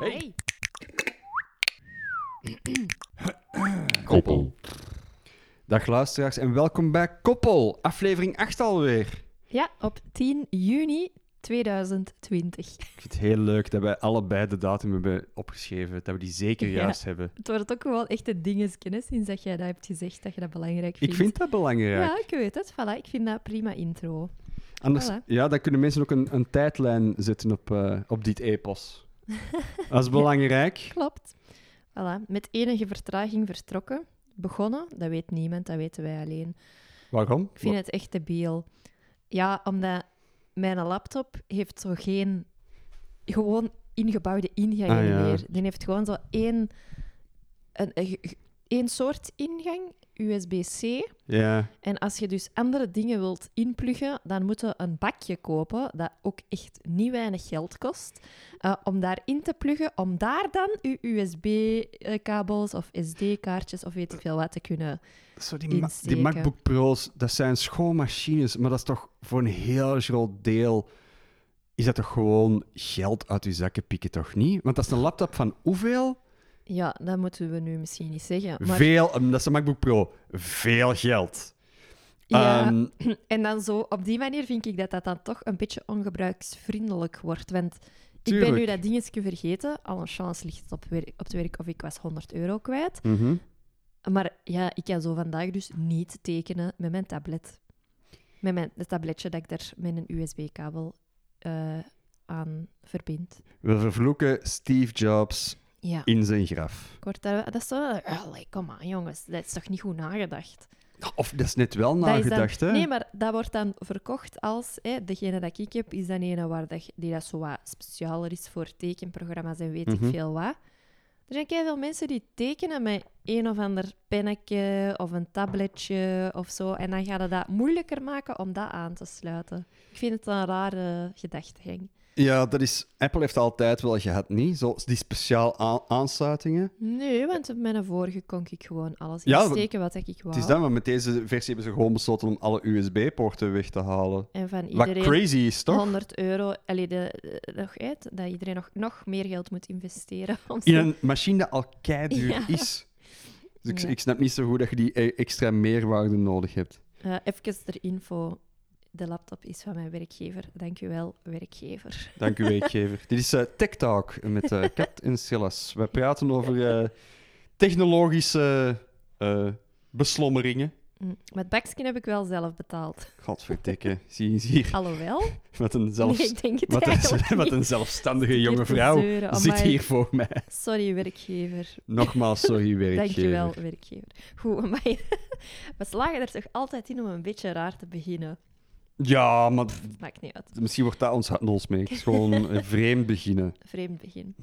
Hey. Koppel. Dag luisteraars en welkom bij Koppel, aflevering 8 alweer. Ja, op 10 juni 2020. Ik vind het heel leuk dat wij allebei de datum hebben opgeschreven, dat we die zeker Ja. juist hebben. Het wordt ook gewoon echt een dingetje, sinds dat jij dat hebt gezegd, dat je dat belangrijk Ik vindt. vind dat belangrijk. Ja, ik weet het. Voilà, ik vind dat prima intro. Anders, Voilà. ja, dan kunnen mensen ook een, een tijdlijn zetten op, eh, op dit epos. Dat is belangrijk. Klopt. Voilà, met enige vertraging vertrokken. Begonnen, dat weet niemand, dat weten wij alleen. Waarom? Ik vind het echt debiel. Ja, omdat mijn laptop heeft zo geen gewoon ingebouwde ingangen Ah, ja. meer. Die heeft gewoon zo één, een, een- één soort ingang, USB-C. Ja, En als je dus andere dingen wilt inpluggen, dan moet je een bakje kopen dat ook echt niet weinig geld kost. eh, om daarin te pluggen, om daar dan je USB-kabels of SD-kaartjes of weet ik veel wat te kunnen. Zo die, ma- die Insteken. MacBook Pro's, dat zijn schoonmachines, maar dat is toch voor een heel groot deel... Is dat toch gewoon geld uit je zakken pikken, toch niet? Want dat is een laptop van hoeveel? Ja, dat moeten we nu misschien niet zeggen. Maar Veel, um, dat is een MacBook Pro. Veel geld. Ja, Ehm, en dan zo, op die manier vind ik dat dat dan toch een beetje ongebruiksvriendelijk wordt. Want ik ben nu dat dingetje vergeten. Al een chance ligt het op, werk, op het werk of ik was 100 euro kwijt. mhm. Maar ja, ik kan zo vandaag dus niet tekenen met mijn tablet. Met mijn, het tabletje dat ik daar met een USB-kabel eh, aan verbind. We vervloeken Steve Jobs Ja, in zijn graf. daar, dat is zo... Allee, kom aan, jongens. Dat is toch niet goed nagedacht? Of dat is net wel dan- nagedacht, hè? Nee, maar dat wordt dan verkocht als... Hè, degene dat ik heb, is dan ene waar dat, die dat zo wat specialer is voor tekenprogramma's en weet Mhm. ik veel wat. Er zijn veel mensen die tekenen met een of ander pennetje of een tabletje of zo. En dan gaat het dat moeilijker maken om dat aan te sluiten. Ik vind het een rare gedachtegang. Ja, dat is... Apple heeft altijd wel gehad, niet? Zo, die speciaal aan- aansluitingen. Nee, want op mijn vorige kon ik gewoon alles Ja, insteken wat ik wou. Het is dat, maar met deze versie hebben ze gewoon besloten om alle USB-poorten weg te halen. En van Wat iedereen... crazy is, toch? 100 euro, allee, de, de- nog uit, dat iedereen nog, nog meer geld moet investeren. Om In een machine dat al keiduur Ja. is. Dus ik, Ja. ik snap niet zo goed dat je die e- extra meerwaarde nodig hebt. Eh, even ter info. De laptop is van mijn werkgever. Dank u wel, werkgever. Dank u, werkgever. Dit is eh, Tech Talk met eh Kat en Silas. Wij praten over eh, technologische beslommeringen. Mm. Met bakskin heb ik wel zelf betaald. Godverdikke, zie je hier. Alhoewel, Wat een, zelfs, nee, ik denk het een, zelfstandige jonge vrouw zeuren, zit hier voor mij. Sorry, werkgever. Nogmaals, sorry, werkgever. Dank je wel, werkgever. Goed, maar we slagen er toch altijd in om een beetje raar te beginnen. Ja, maar Maakt niet uit. misschien wordt dat ons handelsmerk. Het is gewoon een vreemd beginnen. Vreemd begin.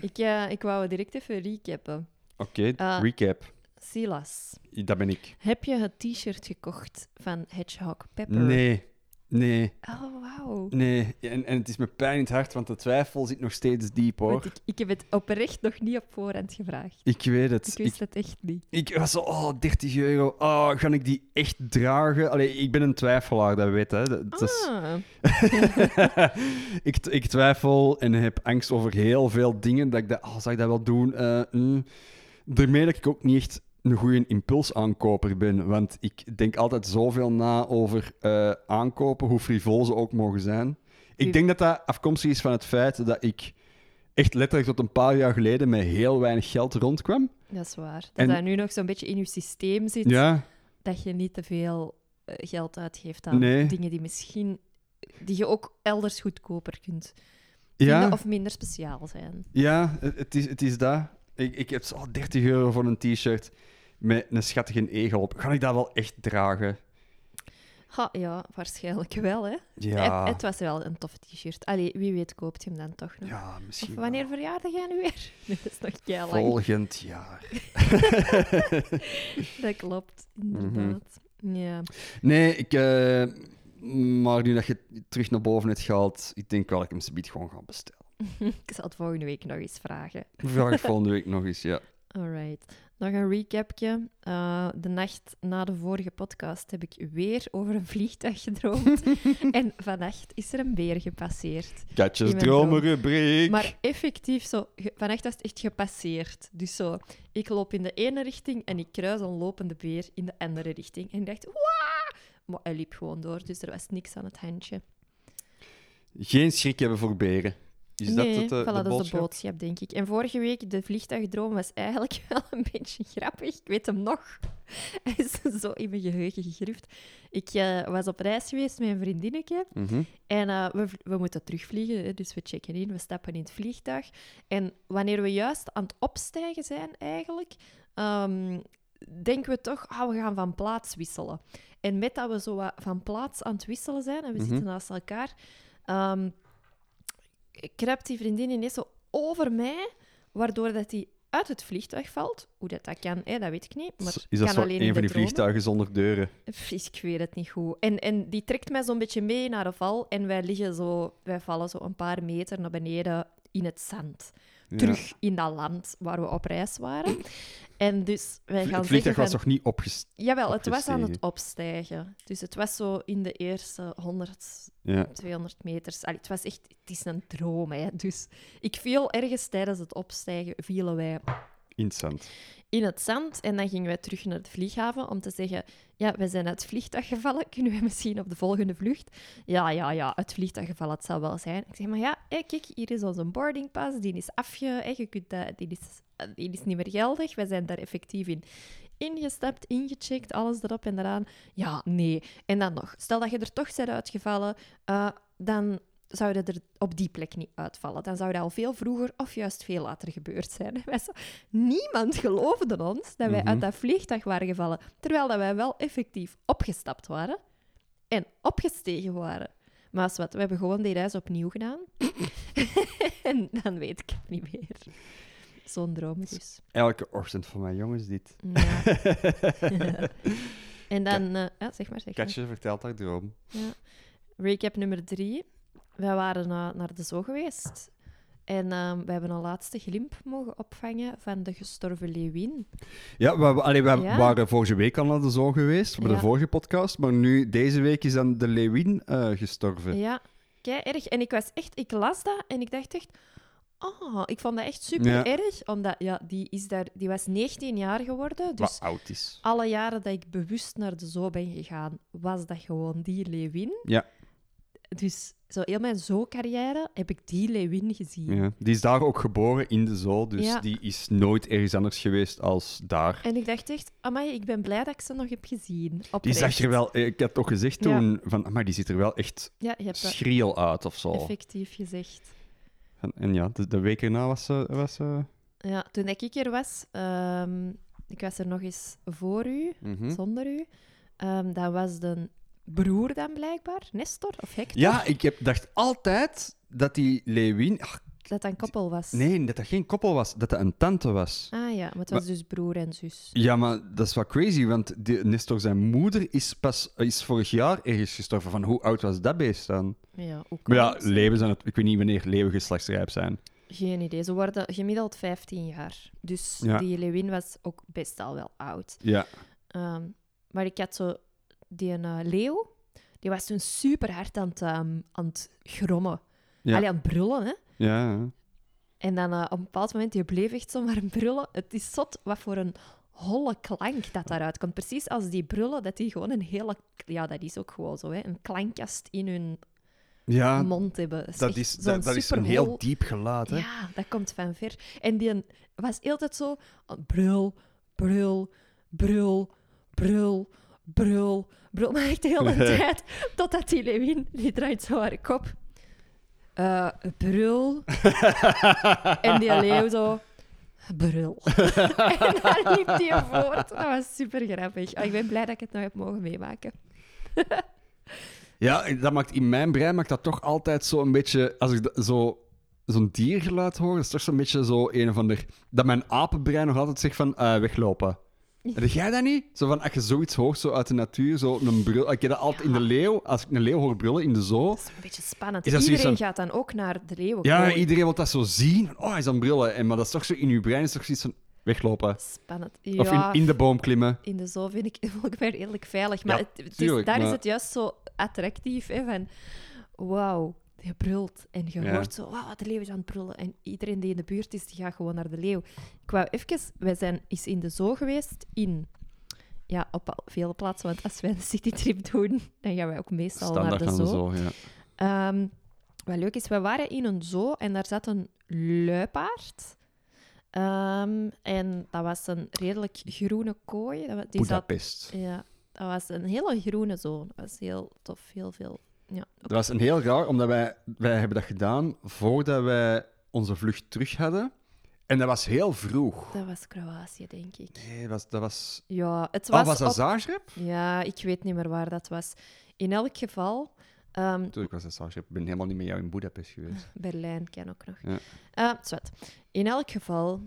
Ik, eh, ik wou direct even recappen. Oké, Ah. recap. Silas, Dat ben ik. heb je het t-shirt gekocht van Hedgehog Pepper? Nee, nee, Oh, wauw. nee. En, en het is me pijn in het hart, want de twijfel zit nog steeds diep, hoor. Want ik, ik heb het oprecht nog niet op voorhand gevraagd. Ik weet het. Ik Ik, wist het echt niet. ik was zo, oh, 30 euro. Oh, ga ik die echt dragen? Allee, ik ben een twijfelaar, dat weet hè. Dat, dat is- Ah, ik, ik twijfel en heb angst over heel veel dingen. Dat ik dat, oh, zal ik dat wel doen? Eh, mm. Daarmee dat ik ook niet echt een goede impulsaankoper ben. Want ik denk altijd zoveel na over eh, aankopen, hoe frivol ze ook mogen zijn. Ik denk dat dat afkomstig is van het feit dat ik echt letterlijk tot een paar jaar geleden met heel weinig geld rondkwam. dat is waar. Dat En- dat nu nog zo'n beetje in je systeem zit, Ja, dat je niet te veel eh, geld uitgeeft aan Nee. dingen die misschien... die je ook elders goedkoper kunt vinden ja, of minder speciaal zijn. ja het, het is, het is dat. Ik, ik heb zo 30 euro voor een t-shirt met een schattige egel op. Ga ik dat wel echt dragen? Ha, ja, waarschijnlijk wel, hè. Ja, Het, het was wel een tof t-shirt. Allee, wie weet koopt je hem dan toch nog. ja Of misschien wanneer verjaardag jij nu weer? Nee, dat is nog heel lang. Volgend jaar. Dat klopt, Mhm. inderdaad. Ja. Nee, ik... eh, maar nu dat je terug naar boven hebt gehaald, ik denk wel dat ik hem subiet gewoon ga bestellen. ik zal het volgende week nog eens vragen. Vraag ik volgende week nog eens, ja. Alright. Nog een recapje. Eh, de nacht na de vorige podcast heb ik weer over een vliegtuig gedroomd. en vannacht is er een beer gepasseerd. Katjes dromenrubriek. Maar effectief, zo, vannacht was het echt gepasseerd. Dus zo, ik loop in de ene richting en ik kruis een lopende beer in de andere richting. En ik dacht, waa! Maar hij liep gewoon door, dus er was niks aan het handje. Geen schrik hebben voor beren. Is nee, dat het, eh, voilà, de dat is de boodschap? denk ik. En vorige week, de vliegtuigdroom was eigenlijk wel een beetje grappig. Ik weet hem nog. Hij is zo in mijn geheugen gegrift. Ik eh, was op reis geweest met een vriendinnetje. Mhm. En eh, we, we moeten terugvliegen, hè, dus we checken in, we stappen in het vliegtuig. En wanneer we juist aan het opstijgen zijn, eigenlijk, ehm, denken we toch, ah, we gaan van plaats wisselen. En met dat we zo van plaats aan het wisselen zijn, en we Mhm. zitten naast elkaar, ehm kruipt die vriendin ineens zo over mij, waardoor dat hij uit het vliegtuig valt. Hoe dat, dat kan, hè, dat weet ik niet. Maar Is dat kan zo alleen een van die vliegtuigen zonder deuren? Ik weet het niet goed. En, en die trekt mij zo'n beetje mee naar de val. En wij liggen zo, wij vallen zo een paar meter naar beneden in het zand. Terug in dat land waar we op reis waren. En dus wij Het gaan vliegtuig zeggen was nog niet opgestegen. Jawel, het was aan het opstijgen. Dus het was zo in de eerste 100, Ja. 200 meters. Allee, het was echt... Het is een droom, hè. Dus ik viel ergens tijdens het opstijgen, vielen wij. In het zand. En dan gingen wij terug naar de vlieghaven om te zeggen: Ja, we zijn uit het vliegtuig gevallen. Kunnen we misschien op de volgende vlucht? Ja, ja, ja, het vliegtuig gevallen, het zal wel zijn. Ik zeg: Maar ja, kijk, hier is onze boardingpas. Die is afge. hé, je kunt dat, die, is, die is niet meer geldig. Wij zijn daar effectief in ingestapt, ingecheckt, alles erop en eraan. Ja, nee. En dan nog, stel dat je er toch bent uitgevallen, eh, dan zou je er op die plek niet uitvallen. Dan zou dat al veel vroeger of juist veel later gebeurd zijn. Niemand geloofde ons dat wij Mhm. uit dat vliegtuig waren gevallen, terwijl dat wij wel effectief opgestapt waren en opgestegen waren. Maar als wat, we hebben gewoon die reis opnieuw gedaan. en dan weet ik het niet meer. Zo'n droom dus. Elke ochtend van mijn jongens dit. Ja. en dan... eh, ja, zeg maar, zeg maar. Katje vertelt haar droom. Ja. Recap nummer drie. Wij waren naar de zoo geweest. En ehm, we hebben een laatste glimp mogen opvangen van de gestorven leeuwin. Ja, we, allee, we Ja. waren vorige week al naar de zoo geweest, Ja. de vorige podcast. Maar nu, deze week is dan de leeuwin eh, gestorven. Ja, kei erg. En ik was echt... Ik las dat en ik dacht echt... Oh, ik vond dat echt super Ja. erg. Omdat, ja, die, is daar, die was 19 jaar geworden. Dus Wat oud is. alle jaren dat ik bewust naar de zoo ben gegaan, was dat gewoon die leeuwin. Ja. Dus zo heel mijn zoo-carrière heb ik die leeuwin gezien. Ja. Die is daar ook geboren in de zoo, dus Ja. die is nooit ergens anders geweest als daar. En ik dacht echt, amai, ik ben blij dat ik ze nog heb gezien. Die Oprecht. zag er wel, ik had toch gezegd Ja. toen, van, maar die ziet er wel echt Ja, schriel uit of zo. effectief gezegd. En, en ja, de, de week erna was ze... Was Ja, toen ik er was, ehm, ik was er nog eens voor u, mhm. zonder u. Ehm dat was de broer dan blijkbaar, Nestor of Hector, Ja, ik heb, dacht altijd dat die leeuwin... ach, dat dat een koppel was. nee, dat dat geen koppel was, dat dat een tante was. Ah ja, maar het was dus broer en zus. Ja, maar dat is wel crazy, want die, Nestor zijn moeder is pas is vorig jaar ergens gestorven. Van hoe oud was dat beest dan? Ja, ook Maar ja, leeuwen zijn het, ik weet niet wanneer leeuwen geslachtsrijp zijn. Geen idee. Ze worden gemiddeld 15 jaar. Dus Ja. die leeuwin was ook best al wel oud. Ja. Ehm, maar ik had zo die een leeuw, die was toen super hard aan het, ehm, aan het grommen. Ja. Allee, aan het brullen, hè. Ja. En dan eh, op een bepaald moment, die bleef echt zo maar brullen. Het is zot wat voor een holle klank dat daaruit komt. Precies als die brullen, dat die gewoon een hele... Ja, dat is ook gewoon zo, hè. Een klankkast in hun ja mond hebben. Dat is, dat is, zo'n dat, dat is een heel diep geluid, hè? Ja, dat komt van ver. En die was altijd zo... Brul, brul, brul, brul, brul, brul. Maar echt de hele tijd. Totdat die leeuwin, die draait zo haar kop. Eh, brul. en die leeuw zo... Brul. en dan liep hij voort. Dat was super grappig. ik ben blij dat ik het nog heb mogen meemaken. Ja, dat maakt, in mijn brein maakt dat toch altijd zo een beetje... Als ik dat- zo, zo'n diergeluid hoor, dat is toch zo'n beetje zo een of ander... Dat mijn apenbrein nog altijd zegt van, eh, weglopen. Heb jij dat niet? Zo van, als je zoiets hoort zo uit de natuur, zo een brul... Ik heb dat altijd in de leeuw, als ik een leeuw hoor brullen in de zoo... Dat is een beetje spannend. Iedereen van- gaat dan ook naar de leeuw. Ja, iedereen wil dat zo zien. Oh, hij is aan het brullen. En, maar dat is toch zo in je brein, is toch zoiets van... weglopen. Spannend. Of Ja, in, in de boom klimmen. in de zoo vind ik volgens mij redelijk veilig. Maar Ja, het, het is, tuurlijk, daar maar- is het juist zo attractief. Hè, van, wauw, je brult. En je Ja. hoort zo, wauw, de leeuw is aan het brullen. En iedereen die in de buurt is, die gaat gewoon naar de leeuw. Ik wou even... Wij zijn eens in de zoo geweest in... Ja, op vele plaatsen. Want als wij een citytrip doen, dan gaan wij ook meestal naar de zoo. ja. Ehm, wat leuk is, we waren in een zoo en daar zat een luipaard. Ehm, en dat was een redelijk groene kooi. Die zat, Budapest. ja, dat was een hele groene zoo. Dat was heel tof, heel veel. Ja, Dat was een heel raar, omdat wij, wij hebben dat gedaan voordat wij onze vlucht terug hadden. En dat was heel vroeg. dat was Kroatië, denk ik. Nee, dat was... Dat was... Ja, het was, Oh, was dat op- Zagreb? Ja, ik weet niet meer waar dat was. In elk geval... ehm, Natuurlijk was dat Zagreb. Ik ben helemaal niet met jou in Budapest geweest. Berlijn ken ook nog. Ja. Eh, zwart. In elk geval,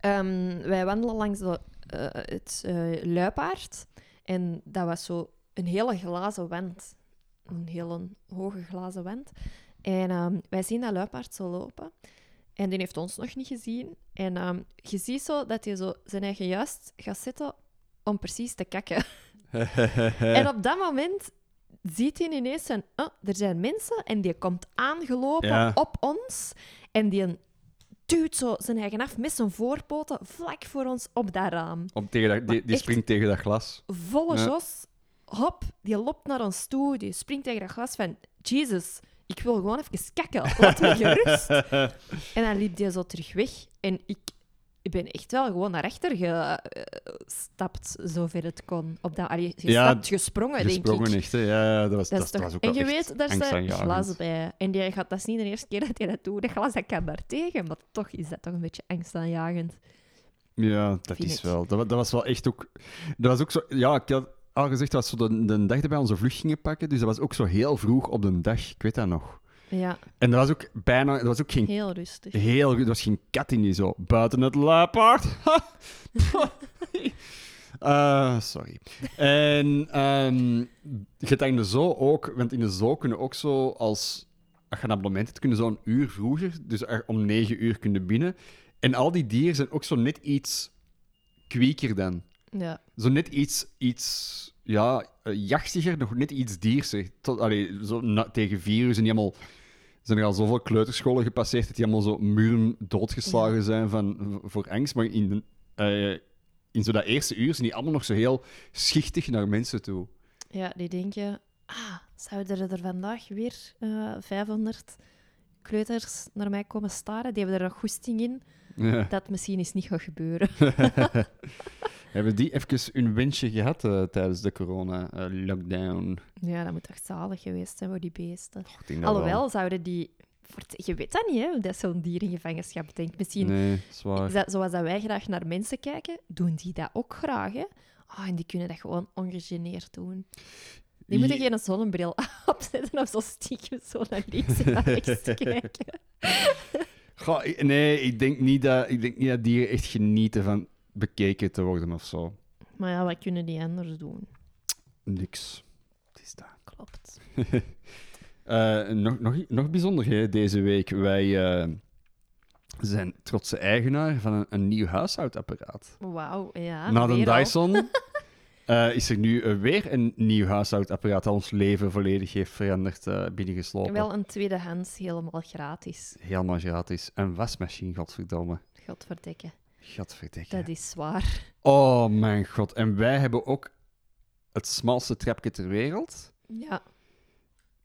ehm, wij wandelen langs de, eh, het eh, luipaard. En dat was zo een hele glazen wand. Een hele hoge glazen wand. En ehm, wij zien dat luipaard zo lopen. En die heeft ons nog niet gezien. En ehm, je ziet zo dat hij zo zijn eigen juist gaat zitten om precies te kakken. En op dat moment ziet hij ineens van, oh, er zijn mensen en die komt aangelopen Ja. op ons en die duwt zo zijn eigen af met zijn voorpoten vlak voor ons op dat raam. Om tegen dat, die, die springt tegen dat glas. Volle Ja. jos, hop, die loopt naar ons toe, die springt tegen dat glas van, Jesus, ik wil gewoon even kakken, laat me gerust. En dan liep die zo terug weg en ik... Ik ben echt wel gewoon naar achter gestapt, zover het kon. Op dat, allee, Ja, gestapt, gesprongen, denk ik. Gesprongen echt, hè. Ja, ja, dat was, Dat dat, is dat toch... was ook en je weet, daar staat glas bij. En die gaat, dat is niet de eerste keer dat hij dat doet. Dat glas dat kan daar tegen, maar toch is dat toch een beetje angstaanjagend. Ja, dat Vind is ik. wel. Dat, dat was wel echt ook... Dat was ook zo... Ja, ik had al gezegd, dat was zo de, de dag wij onze vlucht gingen pakken. Dus dat was ook zo heel vroeg op de dag. Ik weet dat nog. Ja, En dat was ook bijna... Dat was ook geen heel rustig. Heel Er was geen kat in die zo. Buiten het luipaard. Eh, sorry. En ehm je hebt dat in de zoo ook, want in de zoo kunnen ook zo als. Als je een abonnement hebt, kunnen zo een uur vroeger, dus om negen uur kunnen binnen. En al die dieren zijn ook zo net iets kwieker dan. Ja, Zo net iets, iets ja, eh, jachtiger, nog net iets dierser. Tot, allee, zo na- tegen vier uur zijn die allemaal... Zijn er al zoveel kleuterscholen gepasseerd dat die allemaal zo muren doodgeslagen zijn van, voor angst. Maar in, de- eh, in zo dat eerste uur zijn die allemaal nog zo heel schichtig naar mensen toe. ja, die denken... Ah, zouden er, er vandaag weer eh 500 kleuters naar mij komen staren? Die hebben er nog goesting in. Ja. Dat misschien eens niet gaat gebeuren. Hebben die even hun wensje gehad eh, tijdens de corona-lockdown? Ja, dat moet echt zalig geweest zijn voor die beesten. wel. Alhoewel, zouden die... Je weet dat niet, hè, dat zo'n dier in gevangenschap denkt. Misschien Nee, zwaar. Dat, zoals dat wij graag naar mensen kijken, doen die dat ook graag. Hè? Ah, en die kunnen dat gewoon ongegeneerd doen. Die moeten geen zonnebril opzetten of zo stiekem zo naar links en naar rechts kijken. Goh, nee, ik denk, niet dat, ik denk niet dat dieren echt genieten van bekeken te worden of zo. Maar ja, wat kunnen die anders doen? Niks. Het is dat. Klopt. Eh, nog, nog, nog bijzonderheden deze week. Wij eh, zijn trotse eigenaar van een, een nieuw huishoudapparaat. Wauw, ja. Na de. Dyson eh, is er nu weer een nieuw huishoudapparaat dat ons leven volledig heeft veranderd eh, binnengeslopen. Wel een tweedehands, helemaal gratis. Helemaal gratis. Een wasmachine, godverdomme. Godverdikke. Gadverdikke. Dat is zwaar. Oh mijn god. En wij hebben ook het smalste trapje ter wereld. Ja.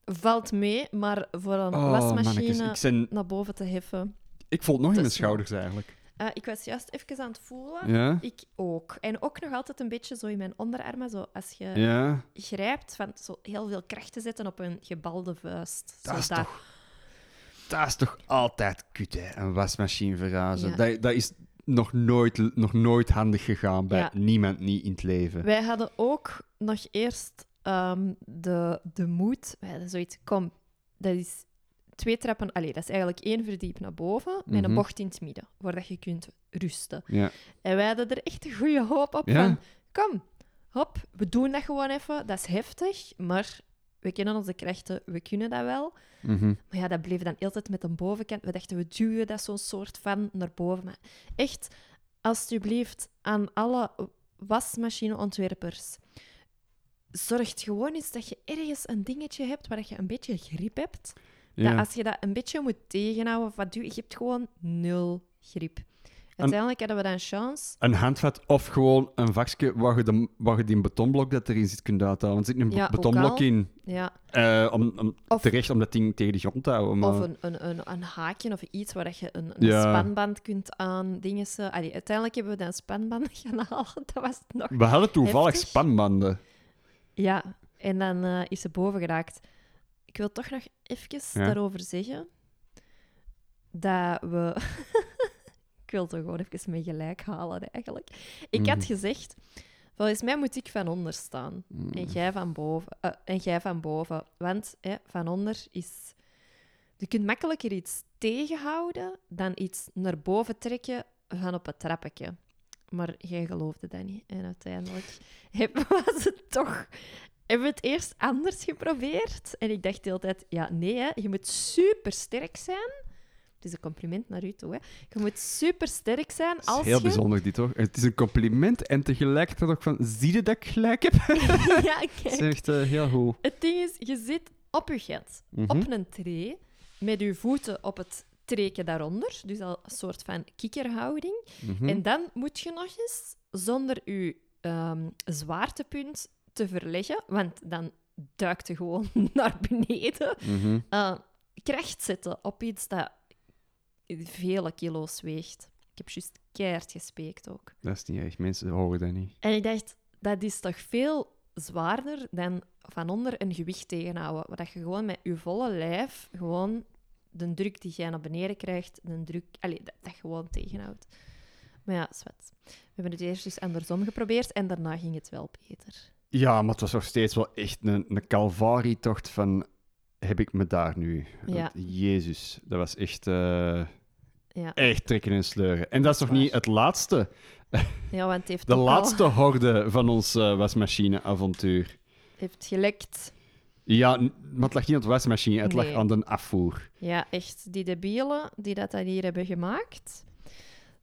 Valt mee, maar voor een Oh, wasmachine ben, naar boven te heffen. ik voel het nog in mijn schouders eigenlijk. Eh, ik was juist even aan het voelen. Ja? Ik ook. En ook nog altijd een beetje zo in mijn onderarmen. Zo als je Ja? grijpt, van zo heel veel kracht te zetten op een gebalde vuist. Dat Zo is toch... Dat is toch altijd kut, hè? Een wasmachine verrazen. Ja. Dat, dat is nog nooit, nog nooit handig gegaan bij Ja. niemand niet in het leven. Wij hadden ook nog eerst ehm, de, de moed. Wij hadden zoiets, kom, dat is twee trappen. Allee, dat is eigenlijk één verdiep naar boven met Mhm. een bocht in het midden, voordat je kunt rusten. Ja. En wij hadden er echt een goede hoop op Ja. van, kom, hop, we doen dat gewoon even. Dat is heftig, maar we kennen onze krachten, we kunnen dat wel. Mhm. Maar ja, dat bleef dan altijd met een bovenkant. We dachten, we duwen dat zo'n soort van naar boven. Maar echt, alstublieft aan alle wasmachineontwerpers. Zorg gewoon eens dat je ergens een dingetje hebt waar je een beetje grip hebt. Dat als je dat een beetje moet tegenhouden, of wat doe je, je hebt gewoon nul grip. Uiteindelijk hadden we dan chance. Een handvat of gewoon een vakje waar je, de, waar je die betonblok dat erin zit kunt uithalen. Want er zit een Ja, betonblok in. Ja, eh, om, om, Of- terecht om dat ding tegen de grond te houden. Maar... Of een, een, een, een haakje of iets waar dat je een, een Ja. spanband kunt aan dingen. ze- Allee, uiteindelijk hebben we dan spanbanden gaan halen. Dat was nog. We hadden toevallig Heftig. spanbanden. Ja, en dan eh, is ze boven geraakt. Ik wil toch nog even Ja. daarover zeggen dat we. ik wil toch gewoon even mee gelijk halen, eigenlijk. Ik had Mhm. gezegd, volgens mij moet ik van onder staan. Mm. En jij van boven. eh, en jij van boven. Want hè, van onder is... Je kunt makkelijker iets tegenhouden dan iets naar boven trekken van op het trappetje. Maar jij geloofde dat niet. En uiteindelijk heb, was het toch... Hebben we het eerst anders geprobeerd? En ik dacht de hele tijd, ja, nee, hè, je moet super sterk zijn. Het is een compliment naar u toe. Hè. Je moet super sterk zijn Het is als heel je... bijzonder, dit hoor. Het is een compliment en tegelijkertijd ook van: zie je dat ik gelijk heb? ja, Het is kijk. echt eh, heel goed. Het ding is, je zit op je gat, Mhm. op een tree, met je voeten op het treken daaronder. Dus al een soort van kikkerhouding. Mhm. En dan moet je nog eens, zonder je ehm, zwaartepunt te verleggen, want dan duikt je gewoon naar beneden, Mhm. eh, kracht zetten op iets dat vele kilo's weegt. Ik heb juist keihard gespeekt ook. Dat is niet echt, mensen horen dat niet. En ik dacht, dat is toch veel zwaarder dan van onder een gewicht tegenhouden. Waar dat je gewoon met je volle lijf gewoon de druk die jij naar beneden krijgt, de druk, allee, dat, dat gewoon tegenhoudt. Maar ja, zwart. We hebben het eerst eens andersom geprobeerd en daarna ging het wel beter. Ja, maar het was nog steeds wel echt een, een calvarietocht van... Heb ik me daar nu? Ja. Jezus, dat was echt, eh, Ja, echt trekken en sleuren. En dat is nog niet het laatste. ja want het heeft De al- laatste horde van ons eh, wasmachine-avontuur. heeft gelekt. Ja, maar het lag niet aan de wasmachine, het lag aan de afvoer. Ja, echt. Die debielen die dat hier hebben gemaakt,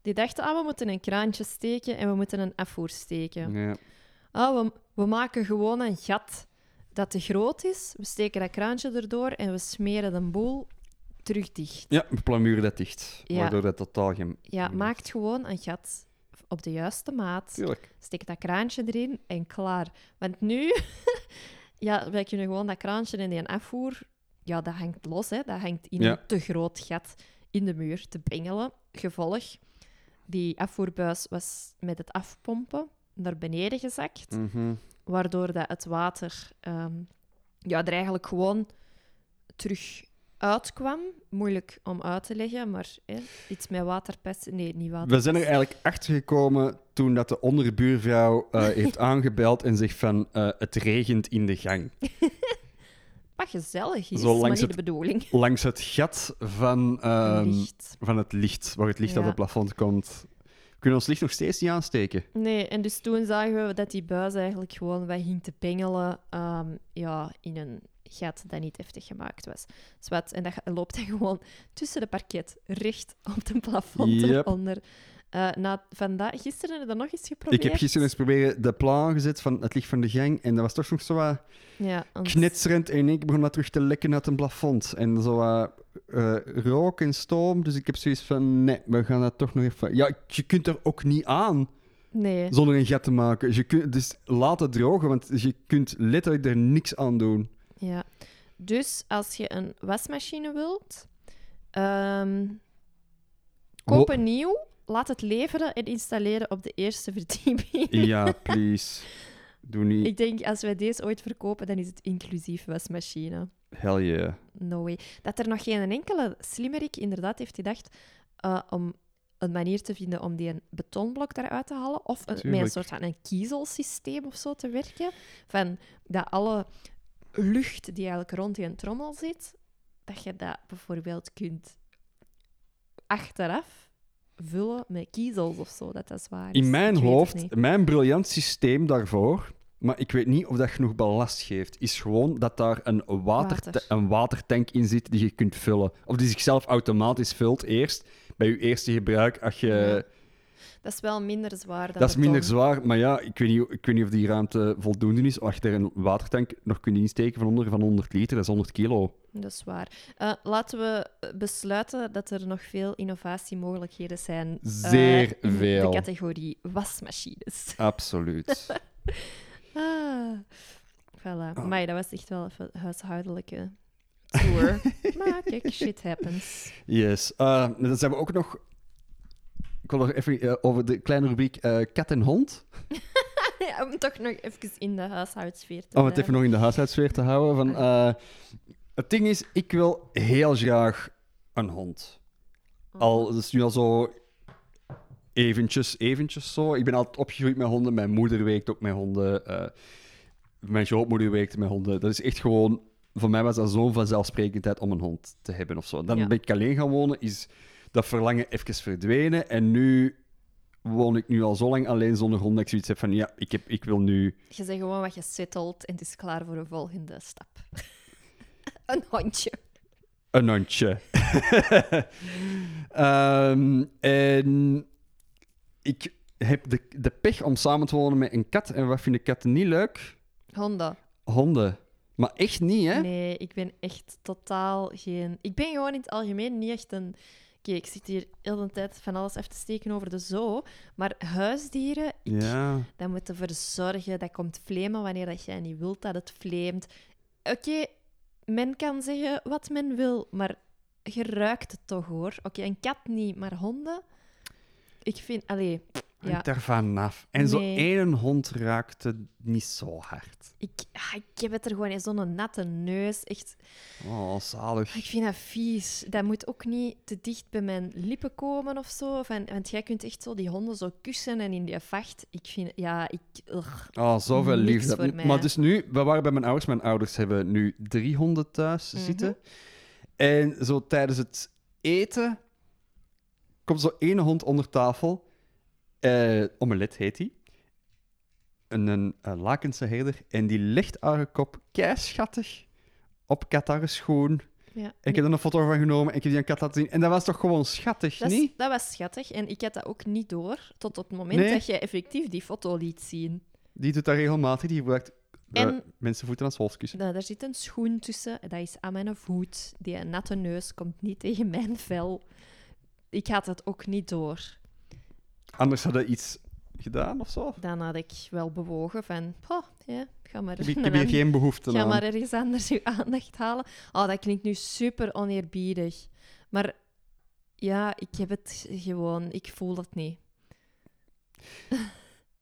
die dachten, ah, we moeten een kraantje steken en we moeten een afvoer steken. Ja. Ah, we, we maken gewoon een gat dat te groot is. We steken dat kraantje erdoor en we smeren de boel terug dicht. Ja, we plamuren dat dicht. Ja. Waardoor dat totaal geen... Ja, maakt gewoon een gat op de juiste maat. Tuurlijk. Steek dat kraantje erin en klaar. Want nu, ja, wij kunnen gewoon dat kraantje en die afvoer, ja, dat hangt los, hè. Dat hangt in Ja. een te groot gat in de muur te bengelen. Gevolg, die afvoerbuis was met het afpompen naar beneden gezakt. Mhm. waardoor dat het water ehm, ja, er eigenlijk gewoon terug uitkwam. Moeilijk om uit te leggen, maar hè, iets met waterpest. Nee, niet water. We zijn er eigenlijk achter gekomen toen dat de onderbuurvrouw eh, heeft aangebeld en zegt van eh, het regent in de gang. Wat gezellig is, Zo maar langs niet het- de bedoeling. Langs het gat van, ehm, van het licht, waar het licht Ja. aan het plafond komt. We kunnen ons licht nog steeds niet aansteken. Nee, en dus toen zagen we dat die buis eigenlijk gewoon wat ging te pengelen ehm, ja, in een gat dat niet heftig gemaakt was. En dat loopt dan gewoon tussen de parket, recht op het plafond Yep. eronder. Eh, na, vandaag, gisteren heb je dat nog eens geprobeerd? Ik heb gisteren eens proberen de plan gezet van het licht van de gang en dat was toch nog zo wat Ja, en ik begon dat terug te lekken uit een plafond. En zo wat eh, rook en stoom, dus ik heb zoiets van nee, we gaan dat toch nog even... Ja, je kunt er ook niet aan. Nee. zonder een gat te maken. Je kunt, dus laat het drogen, want je kunt letterlijk er niks aan doen. Ja. Dus als je een wasmachine wilt, ehm, koop een nieuw, laat het leveren en installeren op de eerste verdieping. Ja, please. Doe niet. Ik denk, als wij deze ooit verkopen, dan is het inclusief wasmachine. Hell yeah. No way. Dat er nog geen enkele slimmerik inderdaad heeft gedacht eh, om een manier te vinden om die een betonblok eruit te halen. Of een, met een soort van een kiezelsysteem of zo te werken. Van dat alle lucht die eigenlijk rond die trommel zit, dat je dat bijvoorbeeld kunt achteraf vullen met kiezels of zo, dat dat zwaar is. In mijn hoofd, mijn briljant systeem daarvoor, maar ik weet niet of dat genoeg ballast geeft, is gewoon dat daar een, water, Water. een watertank in zit die je kunt vullen. Of die zichzelf automatisch vult eerst, bij je eerste gebruik, als je... Dat is wel minder zwaar dan Dat is de minder zwaar, maar ja, ik weet, niet, ik weet niet of die ruimte voldoende is. Als je er een watertank nog kunt insteken van onder van 100 liter, dat is 100 kilo. Dat is waar. Eh, laten we besluiten dat er nog veel innovatiemogelijkheden zijn. eh, Zeer in veel. de categorie wasmachines. Absoluut. Ah, voilà. Oh. Maar dat was echt wel even huishoudelijke tour. maar kijk, shit happens. Yes. Uh, dan zijn we ook nog... Ik wil nog even eh, over de kleine rubriek eh, kat en hond. Ja, om toch nog even in de huishoudsfeer te Om het even nog in de huishoudssfeer te houden. Van, eh, het ding is, ik wil heel graag een hond. Al, dat is nu al zo eventjes, eventjes zo. Ik ben altijd opgegroeid met honden. Mijn moeder werkt ook met honden. mijn grootmoeder werkte met honden. Dat is echt gewoon... Voor mij was dat zo'n vanzelfsprekendheid om een hond te hebben of zo. Dan Ja. ben ik alleen gaan wonen, is dat verlangen even verdwenen. En nu woon ik nu al zo lang alleen zonder hond dat ik zoiets heb van... Ja, ik, heb, ik wil nu... Je zegt gewoon wat je settelt en het is klaar voor een volgende stap. een hondje. Een hondje. Ehm, en ik heb de, de pech om samen te wonen met een kat. En wat vinden katten niet leuk? Honden. Honden. Maar echt niet, hè? Nee, ik ben echt totaal geen... Ik ben gewoon in het algemeen niet echt een... Kijk, ik zit hier heel de tijd van alles even te steken over de zoo. Maar huisdieren, Ja. dat moeten verzorgen. Dat komt vlemen wanneer dat jij niet wilt dat het vleemt. Oké, men kan zeggen wat men wil, maar je ruikt het toch, hoor. Oké, een kat niet, maar honden... Ik vind... Allee, ja. Hangt daarvan af. En zo Nee. één hond raakte niet zo hard. Ik, ah, ik heb het er gewoon in zo'n natte neus. Echt... Oh, zalig. Ik vind dat vies. Dat moet ook niet te dicht bij mijn lippen komen of zo. Van, want jij kunt echt zo die honden zo kussen en in die vacht. Ik vind, ja, ik. ugh. Oh, zoveel liefde. voor mij. Maar dus nu, we waren bij mijn ouders. Mijn ouders hebben nu drie honden thuis Mhm. zitten. En zo tijdens het eten komt zo één hond onder tafel. Eh omelet heet die. Een, een, een lakense herder. En die legt haar kop keischattig op Qatar schoen. Ja. Ik heb er een foto van genomen en ik heb die aan kat laten zien. En dat was toch gewoon schattig, dat, is- niet? dat was schattig. En ik had dat ook niet door tot op het moment Nee. dat jij effectief die foto liet zien. Die doet dat regelmatig. Die gebruikt eh, En- mensenvoeten als holskussen. Nou, daar zit een schoen tussen. Dat is aan mijn voet. Die natte neus komt niet tegen mijn vel. Ik had het ook niet door. Anders hadden iets gedaan of zo. Dan had ik wel bewogen van... Oh, ja, ga maar... Ik heb, ik heb hier geen behoefte Ga aan. maar ergens anders uw aandacht halen. Oh, dat klinkt nu super oneerbiedig. Maar ja, ik heb het gewoon... Ik voel het niet.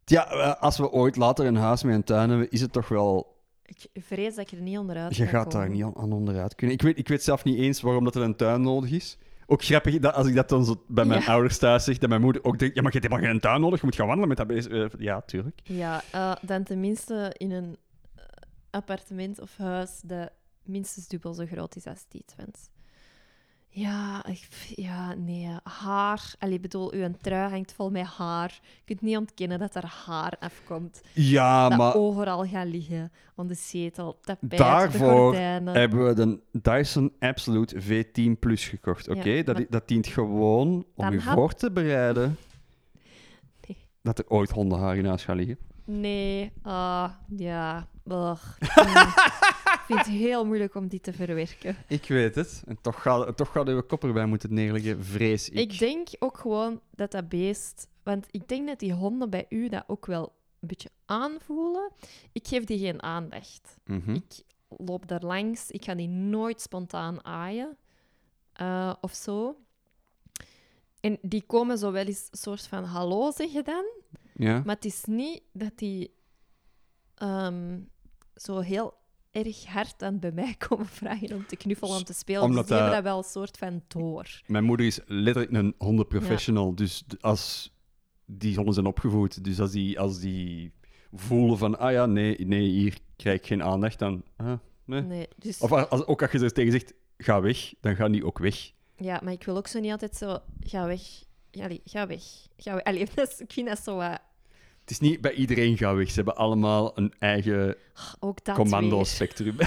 Ja, eh, als we ooit later een huis met een tuin hebben, is het toch wel... Ik vrees dat ik er niet onderuit Je ga gaat daar niet aan, aan onderuit kunnen. Ik weet, ik weet zelf niet eens waarom dat er een tuin nodig is. Ook grappig dat als ik dat dan zo bij mijn Ja. ouders thuis zeg, dat mijn moeder ook denkt, ja, maar je hebt helemaal geen tuin nodig, je moet gaan wandelen met dat beest. Eh, ja, tuurlijk. Ja, eh, dan tenminste in een eh, appartement of huis dat minstens dubbel zo groot is als die Twents. Ja, ik, ja, nee. Haar. Allee, bedoel, uw trui hangt vol met haar. Je kunt niet ontkennen dat er haar afkomt. Ja, dat maar overal gaat liggen. Aan de zetel, tapijt, de Daarvoor hebben we de Dyson Absolute V10 Plus gekocht, oké? Ja, dat, maar- dat dient gewoon om je had- voor te bereiden Nee. dat er ooit hondenhaar in huis gaat liggen. Nee, ah, ja. vind- het heel moeilijk om die te verwerken. Ik weet het. En toch gaat, toch gaat uw kop erbij moeten neerleggen, vrees ik. Ik denk ook gewoon dat dat beest... Want ik denk dat die honden bij u dat ook wel een beetje aanvoelen. Ik geef die geen aandacht. Mhm. Ik loop daar langs. Ik ga die nooit spontaan aaien. eh, of zo. En die komen zo wel eens een soort van hallo zeggen dan. Ja. Maar het is niet dat die ehm, zo heel erg hard aan bij mij komen vragen om te knuffelen, om te spelen. Omdat dus die hebben dat- dat wel een soort van door. Mijn moeder is letterlijk een hondenprofessional. Dus als die honden zijn opgevoed, dus als die, als die voelen van, ah ja, nee, nee, hier krijg ik geen aandacht, dan... ah, nee. Nee, dus, Of als, ook als je er tegen zegt, ga weg, dan gaan die ook weg. ja, maar ik wil ook zo niet altijd zo, ga weg. Allee, ga weg. Ga weg. Allee, dat is- ik vind dat zo wat... Het is niet bij iedereen ga weg. Ze hebben allemaal een eigen Ook dat commando-spectrum.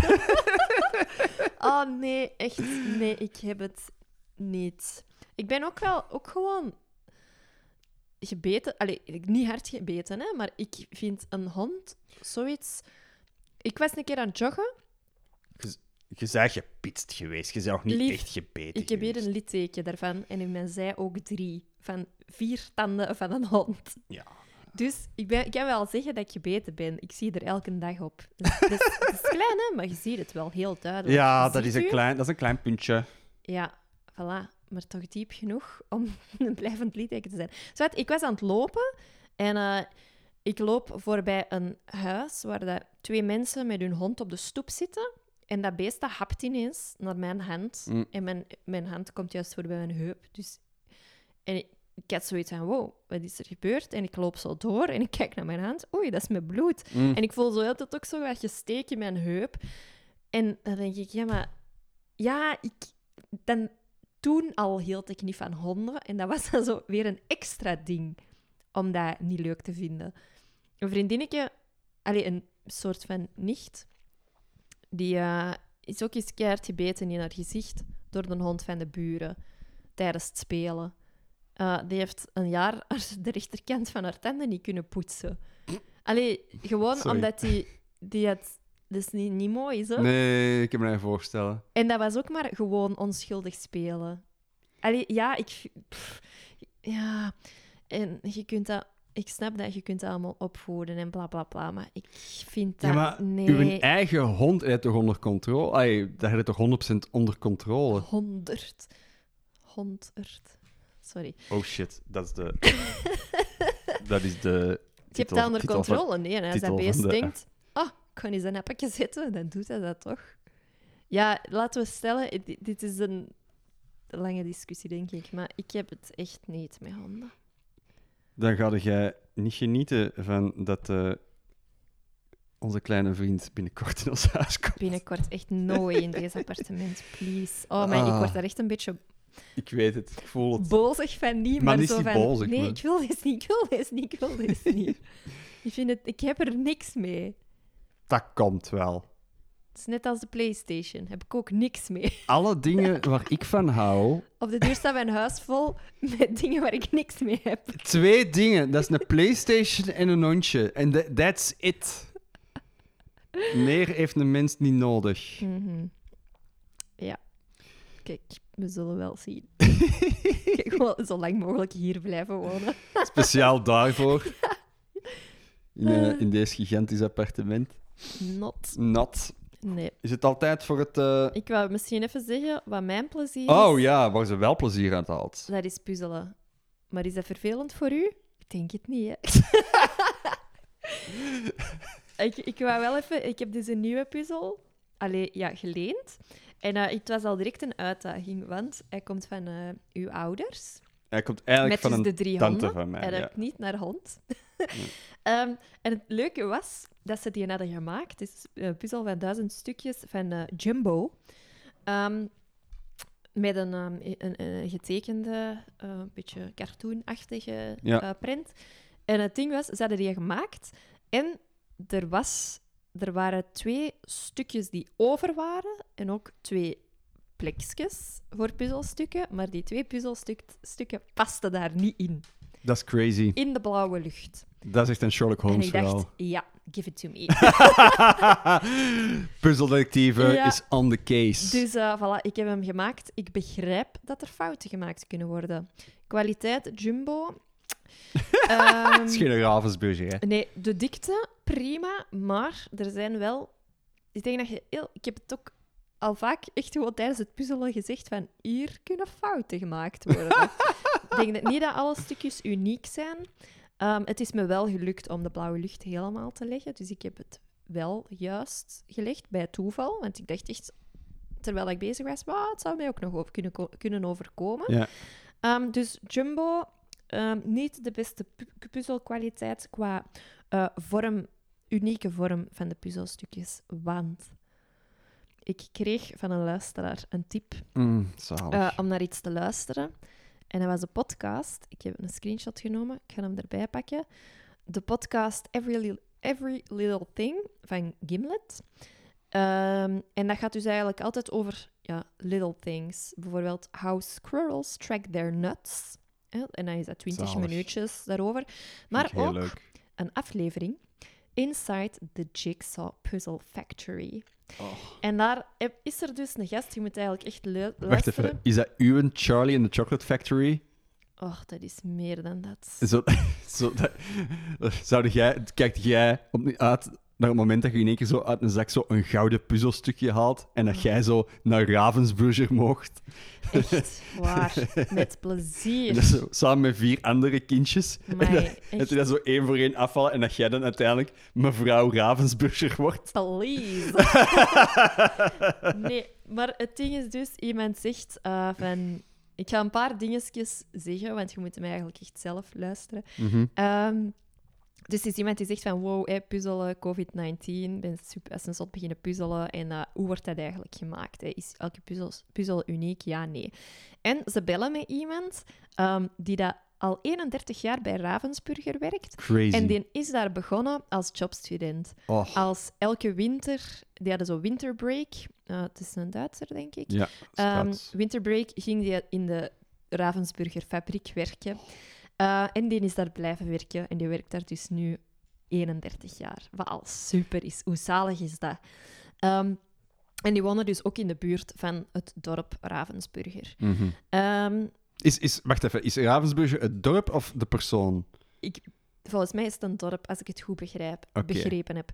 Oh nee, echt. Nee, ik heb het niet. Ik ben ook wel ook gewoon gebeten. Allee, niet hard gebeten, hè, maar ik vind een hond zoiets... Ik was een keer aan het joggen. Je bent gepitst geweest. Je bent nog niet Lief, echt gebeten Ik heb hier een litteken daarvan. En in mijn zij ook drie. Van vier tanden van een hond. Ja. Dus ik, ben, ik kan wel zeggen dat ik gebeten ben. Ik zie er elke dag op. Dus, het is klein, hè, maar je ziet het wel heel duidelijk. Ja, dat is, een u? klein, dat is een klein puntje. Ja, voilà. Maar toch diep genoeg om een blijvend litteken te zijn. Zwart, ik was aan het lopen en eh, ik loop voorbij een huis waar twee mensen met hun hond op de stoep zitten. En dat beest dat hapt ineens naar mijn hand. Mm. En mijn, mijn hand komt juist voorbij mijn heup. Dus... En ik, ik had zoiets van, wow, wat is er gebeurd? En ik loop zo door en ik kijk naar mijn hand. Oei, dat is mijn bloed. Mm. En ik voel zo heel tijd ook zo wat gesteek in mijn heup. En dan denk ik, ja, maar... Ja, ik... Dan, toen al hield ik niet van honden. En dat was dan zo weer een extra ding om dat niet leuk te vinden. Een vriendinnetje, allee, een soort van nicht, die eh, is ook eens keihard gebeten in haar gezicht door de hond van de buren tijdens het spelen. Eh, die heeft een jaar de rechterkant van haar tanden niet kunnen poetsen. Allee, gewoon Sorry. omdat die, die het... Dat is niet, niet mooi, zo. Nee, ik kan me dat voorstellen. En dat was ook maar gewoon onschuldig spelen. Allee, ja, ik... pff, ja, en je kunt dat... Ik snap dat je kunt dat allemaal opvoeden en bla bla bla, maar ik vind dat... Ja, maar nee, uw eigen hond heeft toch onder controle? Ay, dat heb je toch 100% onder controle? honderd. Honderd. Sorry. Oh shit, dat is de... dat is de... Je hebt dat onder titel van- controle. Nee, en als dat beest de- denkt... Ah, ik kan eens een appje zetten, dan doet hij dat toch. Ja, laten we stellen... di- Dit is een lange discussie, denk ik. Maar ik heb het echt niet met honden. Dan ga jij niet genieten van dat eh, onze kleine vriend binnenkort in ons huis komt. Binnenkort echt nooit in deze appartement, please. Oh, maar ik Ah. word daar echt een beetje Ik weet het, ik voel het. bozig van niet, Maar maar, zo van... bozig, nee, ik wil dit niet, ik wil dit niet, ik wil dit niet. ik, vind het, ik heb er niks mee. Dat komt wel. Het is net als de Playstation, heb ik ook niks mee. Alle dingen waar ik van hou... Op de deur staat mijn huis vol met dingen waar ik niks mee heb. Twee dingen. Dat is een Playstation en een hondje. En tha- that's it. Meer heeft een mens niet nodig. Ja. Kijk, we zullen wel zien. Kijk, gewoon zo lang mogelijk hier blijven wonen. Speciaal daarvoor. In, eh, in deze gigantisch appartement. Not. Nat. Nee. Is het altijd voor het... eh, Ik wou misschien even zeggen wat mijn plezier is. Oh ja, waar ze wel plezier aan haalt. Dat is puzzelen. Maar is dat vervelend voor u? Ik denk het niet, hè. ik, ik wou wel even... Ik heb dus een nieuwe puzzel. Allee, ja, geleend. En eh, het was al direct een uitdaging, want hij komt van eh, uw ouders. Hij komt eigenlijk met van dus de drie tante honden. van mij. en ja. ook niet naar hond. Ehm, en het leuke was dat ze die hadden gemaakt. Het is een puzzel van duizend stukjes van eh, Jumbo. Ehm, met een, ehm, een, een getekende, beetje cartoonachtige Ja. print. En het ding was, ze hadden die gemaakt. En er, was, er waren twee stukjes die over waren. En ook twee plekjes voor puzzelstukken. Maar die twee puzzelstukken pasten daar niet in. Dat is crazy. In de blauwe lucht. Dat is echt een Sherlock En Holmes dacht, verhaal. ja, give it to me. Puzzeldetectieve Ja. is on the case. dus eh, voilà, ik heb hem gemaakt. Ik begrijp dat er fouten gemaakt kunnen worden. Kwaliteit, jumbo. Ehm, Het is geen Ravensburger, hè. nee, de dikte, prima. Maar er zijn wel... Ik denk dat je... Heel... Ik heb het ook al vaak echt gewoon tijdens het puzzelen gezegd van... Hier kunnen fouten gemaakt worden. ik denk dat niet dat alle stukjes uniek zijn. Ehm, het is me wel gelukt om de blauwe lucht helemaal te leggen. Dus ik heb het wel juist gelegd bij toeval. Want ik dacht echt, terwijl ik bezig was, "Wauw, het zou mij ook nog over kunnen, kunnen overkomen. Ja. Ehm, dus Jumbo, ehm, niet de beste pu- puzzelkwaliteit qua eh, vorm, unieke vorm van de puzzelstukjes. Want ik kreeg van een luisteraar een tip Mm, eh, om naar iets te luisteren. En dat was een podcast. Ik heb een screenshot genomen. Ik ga hem erbij pakken. De podcast Every, Li- Every Little Thing van Gimlet. Ehm, en dat gaat dus eigenlijk altijd over ja, little things. Bijvoorbeeld how squirrels track their nuts. En dan is dat 20 Zalig. minuutjes daarover. Maar ook leuk. een aflevering Inside the Jigsaw Puzzle Factory. Oh. En daar is er dus een gast, je moet eigenlijk echt lu- Wacht luisteren. even, is dat uw Charlie and the Chocolate Factory? Och, dat is meer dan dat. Zo, zo, dat, zou jij, kijkt jij op, uit naar het moment dat je in één keer zo uit een zak zo een gouden puzzelstukje haalt en dat jij zo naar Ravensburger mocht? Echt waar. Met En plezier. dat zo, samen met vier andere kindjes. Amai, en dat, echt. dat zo één voor één afvallen en dat jij dan uiteindelijk mevrouw Ravensburger wordt. Please. nee, maar het ding is dus, iemand zegt eh, van... Ik ga een paar dingetjes zeggen, want je moet hem eigenlijk echt zelf luisteren. Ehm, dus is iemand die zegt van, wow, hey, puzzelen, COVID-19, ik ben super als een zot beginnen puzzelen. En eh, hoe wordt dat eigenlijk gemaakt? Hè? Is elke puzzel, puzzel uniek? Ja, nee. En ze bellen met iemand ehm, die dat al 31 jaar bij Ravensburger werkt. Crazy. En die is daar begonnen als jobstudent. Oh, Als elke winter, die hadden zo winterbreak. eh het is een Duitser, denk ik. ja, Ehm, straat. winterbreak ging die in de Ravensburger fabriek werken. Eh, en die is daar blijven werken. En die werkt daar dus nu 31 jaar. Wat al super is. Hoe zalig is dat? Ehm, en die wonen dus ook in de buurt van het dorp Ravensburger. Ehm, is, is, wacht even, is Ravensburger het dorp of de persoon? ik, volgens mij is het een dorp, als ik het goed begrijp, begrepen heb.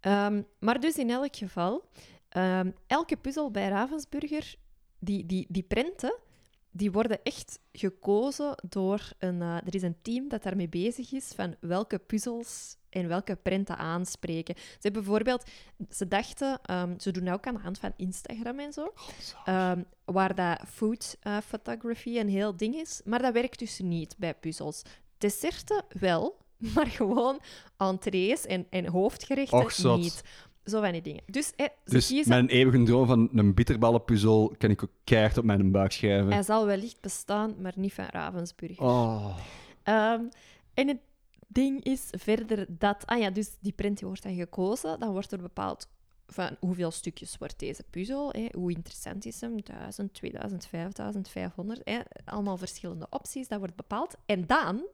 Ehm, maar dus in elk geval, elke puzzel bij Ravensburger, die, die, die prenten, die worden echt gekozen door een... eh, er is een team dat daarmee bezig is van welke puzzels en welke prenten aanspreken. Ze hebben bijvoorbeeld... Ze dachten... ehm, ze doen ook aan de hand van Instagram en zo. Ehm, waar dat food eh, photography een heel ding is. Maar dat werkt dus niet bij puzzels. Desserten wel, maar gewoon entrees en, en hoofdgerechten Och, niet. Zo van die dingen. Dus, ze Dus kiezen... mijn eeuwige droom van een bitterballenpuzzel kan ik ook keihard op mijn buik schrijven. Hij zal wellicht bestaan, maar niet van Ravensburger. Oh. Ehm, en het ding is verder dat... Ah ja, dus die print die wordt dan gekozen. Dan wordt er bepaald van hoeveel stukjes wordt deze puzzel. Hè? Hoe interessant is hem? 1000, 2000, 5000, 500. Hè? Allemaal verschillende opties. Dat wordt bepaald. En dan,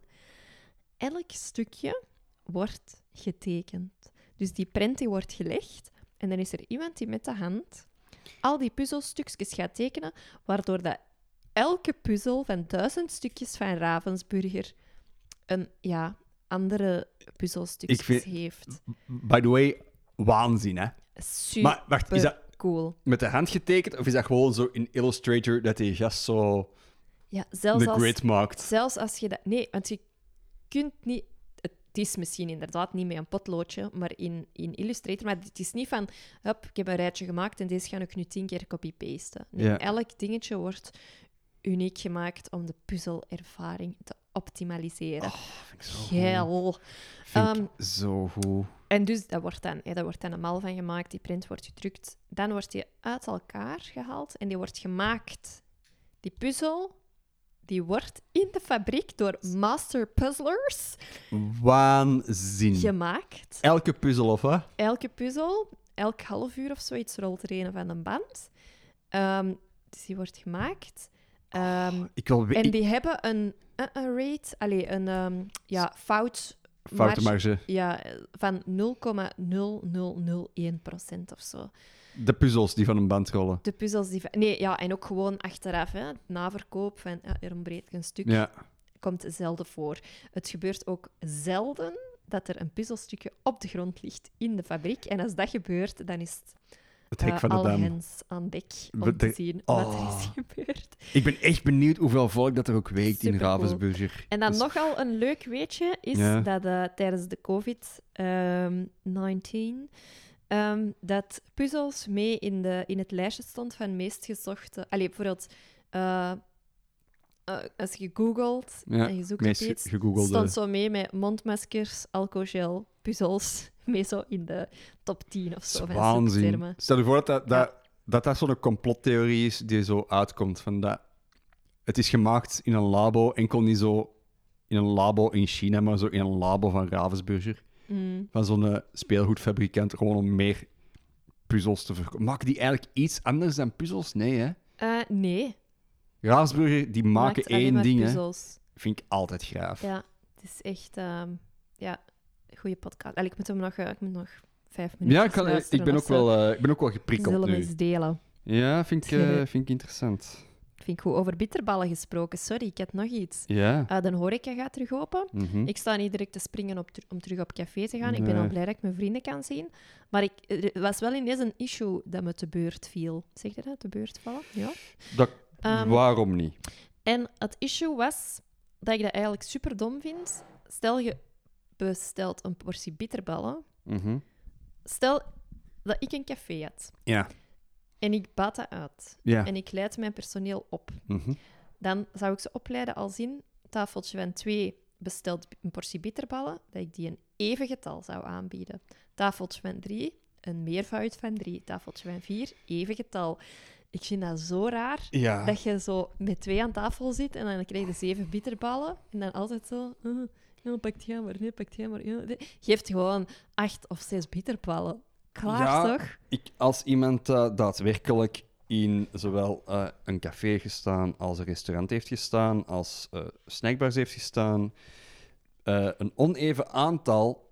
elk stukje wordt getekend. Dus die print die wordt gelegd. En dan is er iemand die met de hand al die puzzelstukjes gaat tekenen, waardoor dat elke puzzel van duizend stukjes van Ravensburger een ja, andere puzzelstukjes vind- heeft. By the way, waanzin, hè? Super Maar wacht, is dat cool. met de hand getekend of is dat gewoon zo in Illustrator dat die gast zo Ja, zelfs de als, grid maakt? zelfs als je dat... Nee, want je kunt niet... Het is misschien inderdaad niet met een potloodje, maar in, in Illustrator. Maar het is niet van, hup, ik heb een rijtje gemaakt en deze ga ik nu tien keer copy-pasten. Nee, Ja. elk dingetje wordt uniek gemaakt om de puzzelervaring te optimaliseren. Oh, vind ik zo goed. Geil. Vind Ehm, ik zo goed. En dus dat wordt dan, hè, daar wordt dan een mal van gemaakt, die print wordt gedrukt. Dan wordt die uit elkaar gehaald en die wordt gemaakt. Die puzzel, die wordt in de fabriek door master puzzlers Waanzin. gemaakt. Elke puzzel of wat? Elke puzzel, elk half uur of zoiets rolt er een van een band. Ehm, dus die wordt gemaakt. Ehm, Ik wil en die hebben een, een, een rate, allez, een ehm, ja, fout ja, van 0,0001% of zo. De puzzels die van een band rollen. De puzzels die... van- Nee, ja, en ook gewoon achteraf, hè, na verkoop van ja, er ontbreekt een stuk, Ja. komt zelden voor. Het gebeurt ook zelden dat er een puzzelstukje op de grond ligt in de fabriek. En als dat gebeurt, dan is het Het hek eh, van de dam. aan dek om te zien wat er Oh. is gebeurd. Ik ben echt benieuwd hoeveel volk dat er ook weegt in. Ravensburger. En dan Dus- nogal een leuk weetje is Ja. dat eh, tijdens de COVID-19 ehm, dat puzzels mee in, de, in het lijstje stond van meest gezochte... Allee, bijvoorbeeld, eh, eh, als je googelt Ja, en je zoekt meest iets, gegoogelde. stond zo mee met mondmaskers, alcoholgel, puzzels, mee zo in de top 10 of zo Waanzin. Stel je voor dat dat, dat, dat, dat zo'n complottheorie is die zo uitkomt. Van dat het is gemaakt in een labo, enkel niet zo in een labo in China, maar zo in een labo van Ravensburger. Mm. Van zo'n eh, speelgoedfabrikant, gewoon om meer puzzels te verkopen. Maken die eigenlijk iets anders dan puzzels? Nee, hè? Eh, nee. Ravensburger, die maken één ding, hè. puzzels. vind ik altijd graaf. Ja, het is echt... ehm, ja, goede podcast. Allee, ik moet hem nog, eh, ik moet nog vijf minuten Ja, ik, kan, ik, ben ook wel, ik ben ook wel geprikkeld nu. eens delen. Ja, vind ik, vind ik interessant. Vind ik goed. Over bitterballen gesproken. Sorry, ik had nog iets. Ja. Eh, de horeca gaat terug open. mhm. Ik sta niet direct te springen op, om terug op café te gaan. Ik ben al blij dat ik mijn vrienden kan zien. Maar ik, er was wel ineens een issue dat me te beurt viel. Zeg je dat? Te beurt vallen? Ja. Dat, Ehm, waarom niet? En het issue was dat ik dat eigenlijk super dom vind. Stel je bestelt een portie bitterballen. Mhm. Stel dat ik een café had Ja. En ik baat dat uit. Ja. En ik leid mijn personeel op. Mhm. Dan zou ik ze opleiden als in tafeltje van twee bestelt een portie bitterballen, dat ik die een even getal zou aanbieden. Tafeltje van drie, een meervoud van drie. Tafeltje van vier, even getal. Ik vind dat zo raar. Ja. Dat je zo met twee aan tafel zit en dan krijg je zeven bitterballen. En dan altijd zo... Uh, ja, pakt jij maar, nee, pakt jij maar. Ja, nee. Geeft gewoon acht of zes bitterballen. Klaar, Ja. toch? Ik, als iemand eh, daadwerkelijk in zowel eh, een café gestaan, als een restaurant heeft gestaan, als eh snackbars heeft gestaan, een oneven aantal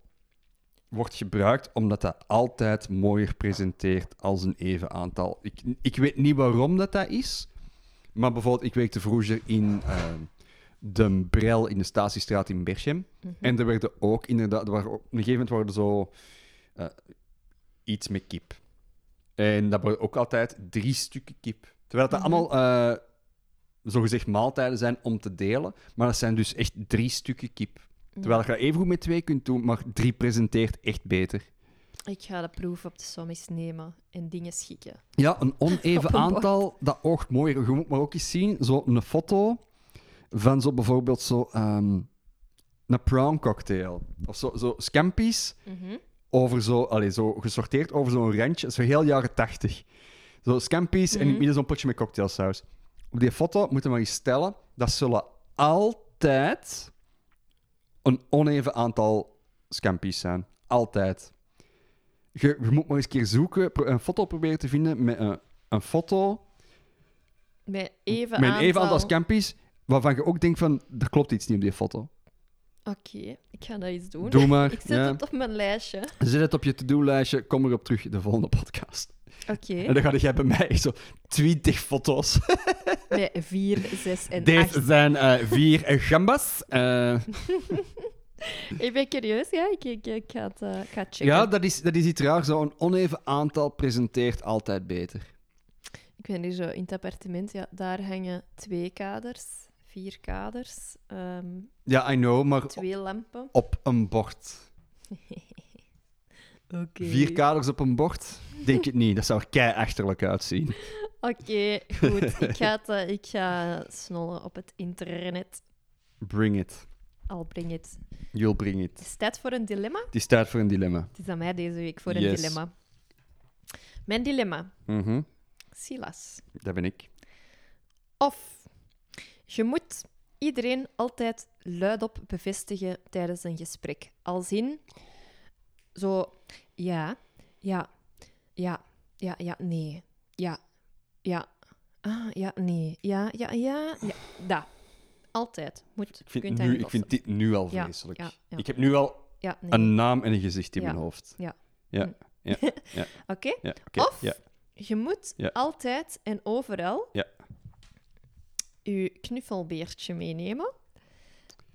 wordt gebruikt omdat dat altijd mooier presenteert als een even aantal. Ik, ik weet niet waarom dat, dat is, maar bijvoorbeeld, ik werkte vroeger in de Brel in de Statiestraat in Berchem. Mhm. En er werden ook inderdaad, er waren op een gegeven moment waren er zo iets met kip. En dat waren ook altijd drie stukken kip. Terwijl dat Mhm. allemaal eh zogezegd maaltijden zijn om te delen, maar dat zijn dus echt drie stukken kip. Terwijl je dat even goed met twee kunt doen, maar drie presenteert echt beter. Ik ga de proef op de som eens nemen en dingen schikken. Ja, een oneven een aantal, dat oogt mooier. Je moet maar ook eens zien, zo een foto van zo bijvoorbeeld zo, ehm, een prawn cocktail. Of zo, zo scampi's Mhm. Over zo, allez, zo gesorteerd over zo'n randje, zo heel jaren tachtig. Zo scampi's en het Mhm. midden zo'n potje met cocktailsaus. Op die foto moeten we maar eens stellen, dat zullen altijd een oneven aantal scampi's zijn. Altijd. Je, je moet maar eens een keer zoeken, een foto proberen te vinden met een, een foto Met even met een aantal... even aantal scampi's, waarvan je ook denkt van, er klopt iets niet op die foto. Oké, ik ga dat eens doen. Doe maar. Ik zet ja. het op mijn lijstje. Zet het op je to-do-lijstje, kom erop terug de volgende podcast. Oké. En dan ga jij bij mij zo 20 foto's. Met vier, zes en Deze acht. zijn eh, vier gambas. Eh, Ik ben curieus, ja. Ik, ik, ik ga het eh, ik ga het checken. ja, dat is, dat is iets raar. Zo'n oneven aantal presenteert altijd beter. Ik ben hier zo in het appartement. Ja, daar hangen twee kaders, vier kaders, ehm, Ja, I know, maar twee lampen. op een bord. Oké. Vier kaders op een bord? Denk het niet. Dat zou er kei achterlijk uitzien. Oké, goed. Ik ga, het, eh, ik ga snollen op het internet. Bring it. Al breng het. You'll bring it. is tijd voor een dilemma. Het is tijd voor een dilemma. Het is aan mij deze week voor een Yes. dilemma. Mijn dilemma. Mhm, Silas. Dat ben ik. Of je moet iedereen altijd luidop bevestigen tijdens een gesprek. Als in zo, ja, ja, ja, ja, ja, nee, ja, ja, ah, ja, nee, ja, ja, ja, ja, dat. Altijd. Moet, Ik vind, nu, ik vind dit nu al Ja, vreselijk. ja, ja. Ik heb nu al nee. een naam en een gezicht in mijn hoofd. Ja. Ja, Mm. ja, ja. Oké? Of je moet altijd en overal Ja. Je knuffelbeertje meenemen.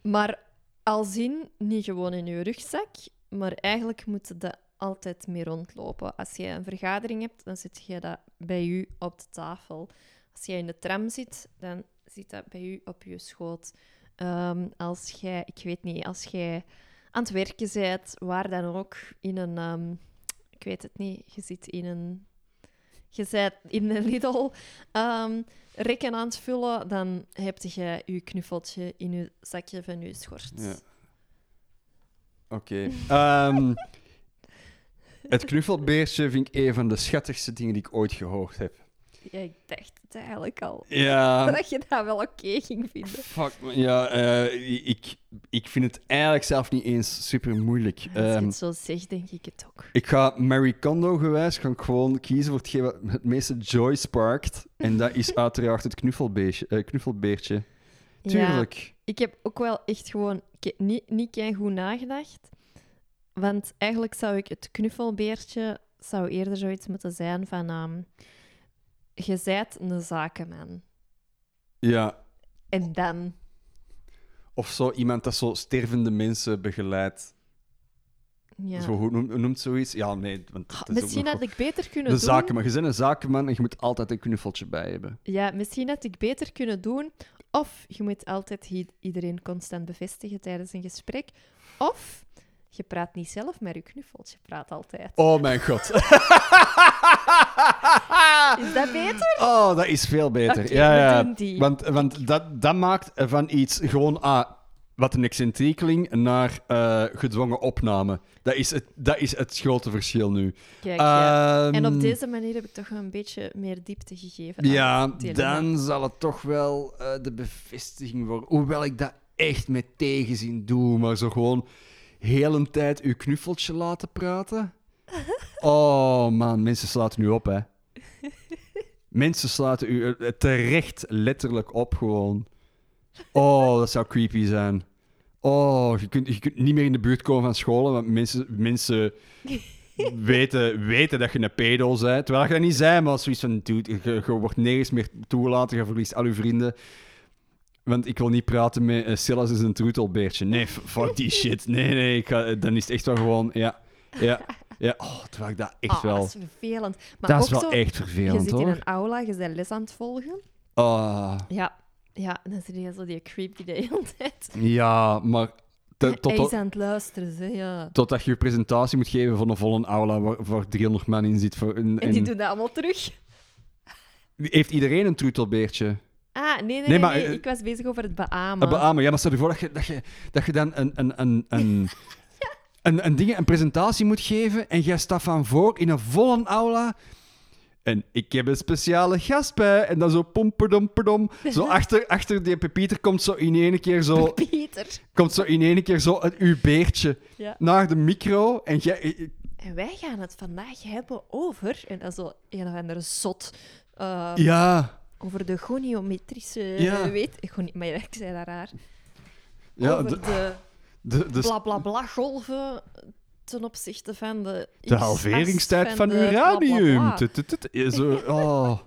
Maar als in, niet gewoon in je rugzak, maar eigenlijk moet je altijd mee rondlopen. Als je een vergadering hebt, dan zit je dat bij u op de tafel. Als jij in de tram zit, dan zit dat bij u op je schoot. Ehm, als jij, ik weet niet, als jij aan het werken bent, waar dan ook, in een, ehm, ik weet het niet, je zit in een, je bent in een Lidl ehm, rekken aan het vullen, dan heb je je knuffeltje in je zakje van je schort. Ja. Oké. Ehm, het knuffelbeertje vind ik een van de schattigste dingen die ik ooit gehoord heb. Ja, ik dacht het eigenlijk al. Ja. Dat je dat wel oké ging vinden. Fuck, man. ja, eh, ik, ik vind het eigenlijk zelf niet eens super moeilijk. Als je Ehm, het zo zegt, denk ik het ook. ik ga Mary Kondo gewijs ga ik gewoon kiezen voor hetgeen wat het meeste joy sparkt. En dat is uiteraard het knuffelbeertje. eh, knuffelbeertje. Tuurlijk. ik heb ook wel echt gewoon niet, niet goed nagedacht. Want eigenlijk zou ik het knuffelbeertje zou eerder zoiets moeten zijn van... ehm je zijt een zakenman. Ja. En dan... Of zo iemand dat zo stervende mensen begeleidt. Ja. Zo, hoe, noemt, hoe noemt zoiets? Ja, nee. Want misschien had ik beter kunnen De doen... zakenman. Je bent een zakenman en je moet altijd een knuffeltje bij hebben. Ja, misschien had ik beter kunnen doen. Of je moet altijd iedereen constant bevestigen tijdens een gesprek. Of je praat niet zelf, maar je knuffeltje praat altijd. Oh mijn god. Is dat beter? Oh, dat is veel beter. Ja, ja. Want, want dat, dat maakt van iets gewoon ah, wat een excentriekeling naar eh, gedwongen opname. Dat is, het, dat is het grote verschil nu. Kijk, ja. En Ehm, op deze manier heb ik toch een beetje meer diepte gegeven. Ja, dan zal het toch wel eh, de bevestiging worden. Hoewel ik dat echt met tegenzin doe, maar zo gewoon heel een tijd uw knuffeltje laten praten. Oh man, mensen sluiten nu op, hè. Mensen sluiten u eh, terecht letterlijk op gewoon. Oh, dat zou creepy zijn. Oh, je kunt, je kunt niet meer in de buurt komen van scholen, want mensen, mensen weten, weten dat je een pedo bent. Terwijl je dat niet bent, maar zoiets van, dude, je, je wordt nergens meer toegelaten, je verliest al je vrienden. Want ik wil niet praten met uh, Silas is een troetelbeertje. Nee, fuck die shit. Nee, nee, ik ga, eh, dan is het echt wel gewoon, ja, ja, ja. Oh, terwijl ik dat echt Ah, wel... dat is vervelend. Maar Dat ook is wel zo, echt je vervelend, zit in hoor. een aula, je bent les aan het volgen. Ah, Ja, ja dan zit je zo die creep die de hele tijd... ja, maar te- Hij tot, is tot, aan het luisteren, ze, ja. totdat je je presentatie moet geven van een volle aula waar, waar 300 man in zit. Voor een, En die en- doen dat allemaal terug. Heeft iedereen een troetelbeertje? Ah, nee, nee, Nee, nee, maar, nee, eh, ik was bezig over het beamen. Een beamen. Ja, maar stel je voor dat je, dat je, dat je dan een, een, een, een, een, een, ding, een presentatie moet geven en jij staat van voor in een volle aula. En ik heb een speciale gast bij. En dan zo pomperdomperdom. Zo achter, achter die Pepieter komt zo in één keer zo, Pieter. komt zo in één keer zo een, uw beertje Ja. naar de micro. En jij... En wij gaan het vandaag hebben over... En is zo een of andere zot... eh, Ja. Over de goniometrische... Ja. Weet, goni- maar ik zei dat raar. Ja, over de, de de, de, bla bla bla golven ten opzichte van de... de halveringstijd van uranium. Zo, oh.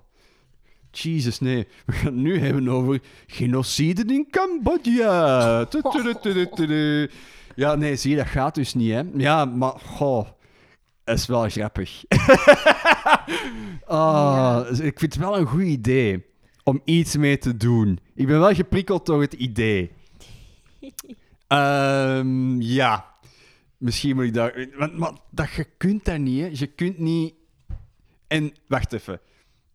Jezus, nee. We gaan het nu hebben over genocide in Cambodja. Ja, nee, zie je, dat gaat dus niet, hè. Ja, maar, goh, is wel grappig. Ah, Ik vind het wel een goed idee om iets mee te doen. Ik ben wel geprikkeld door het idee. Ehm, ja, misschien moet ik daar... Want, maar dat, je kunt dat niet, hè. Je kunt niet... En, wacht even.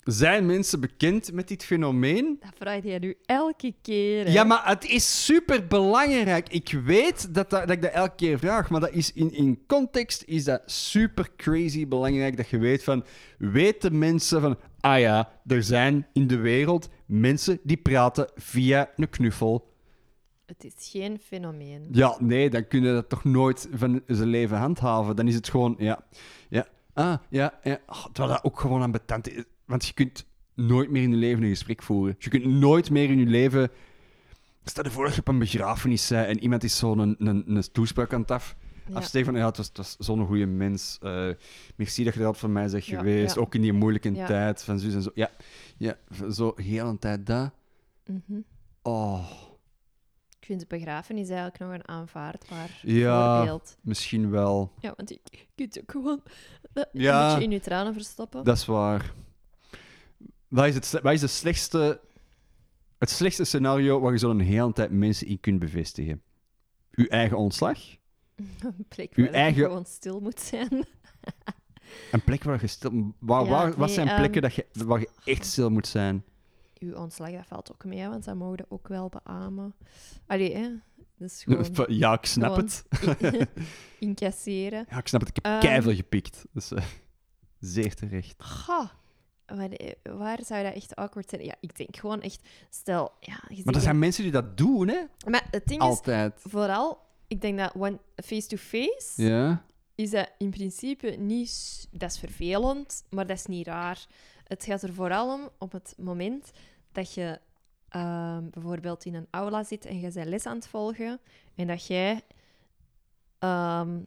Zijn mensen bekend met dit fenomeen? Dat vraag je nu elke keer. hè. Ja, maar het is super belangrijk. Ik weet dat, dat, dat ik dat elke keer vraag, maar dat is in, in context is dat super crazy belangrijk dat je weet van... Weten mensen van... Ah ja, er zijn in de wereld mensen die praten via een knuffel. Het is geen fenomeen. Ja, nee, dan kun je dat toch nooit van zijn leven handhaven. Dan is het gewoon, ja, ja, ah, ja, ja. Oh, dat ook gewoon aan betant is. Want je kunt nooit meer in je leven een gesprek voeren. Je kunt nooit meer in je leven... Stel je voor dat je op een begrafenis bent en iemand is zo'n een, een, een toespraak aan het af. Ja. Afsteken van, ja, het was, was zo'n goede mens. Eh, merci dat je dat voor mij bent Ja, geweest. ja. Ook in die moeilijke Ja. tijd van zus en zo. Ja, ja zo heel een tijd dat. Mhm. Oh, Ik vind de begrafenis eigenlijk nog een aanvaardbaar Ja. voorbeeld. misschien wel. Ja, want je kunt ook gewoon eh, een beetje in je tranen verstoppen. Dat is waar. Wat is het, wat is de slechtste, het slechtste scenario waar je zo'n hele tijd mensen in kunt bevestigen? Uw eigen ontslag? Een plek Uw waar je gewoon stil moet zijn. Een plek waar je stil... Waar, Ja, waar, wat nee, zijn ehm, plekken dat je, waar je echt stil moet zijn? Uw ontslag, dat valt ook mee, want dat mogen we ook wel beamen. Allee, hè. Dus gewoon Ja, ik snap het. in- incasseren. Ja, ik snap het. Ik heb keiveel gepikt. Dus, eh, zeer terecht. Ga. Waar zou dat echt awkward zijn? Ja, ik denk gewoon echt... Stel, ja... Maar er zijn mensen die dat doen, hè? Maar het ding is, Altijd. vooral... Ik denk dat one- face-to-face... Ja. is dat in principe niet... Dat is vervelend, maar dat is niet raar. Het gaat er vooral om op het moment dat je ehm, bijvoorbeeld in een aula zit en je bent les aan het volgen en dat jij ehm,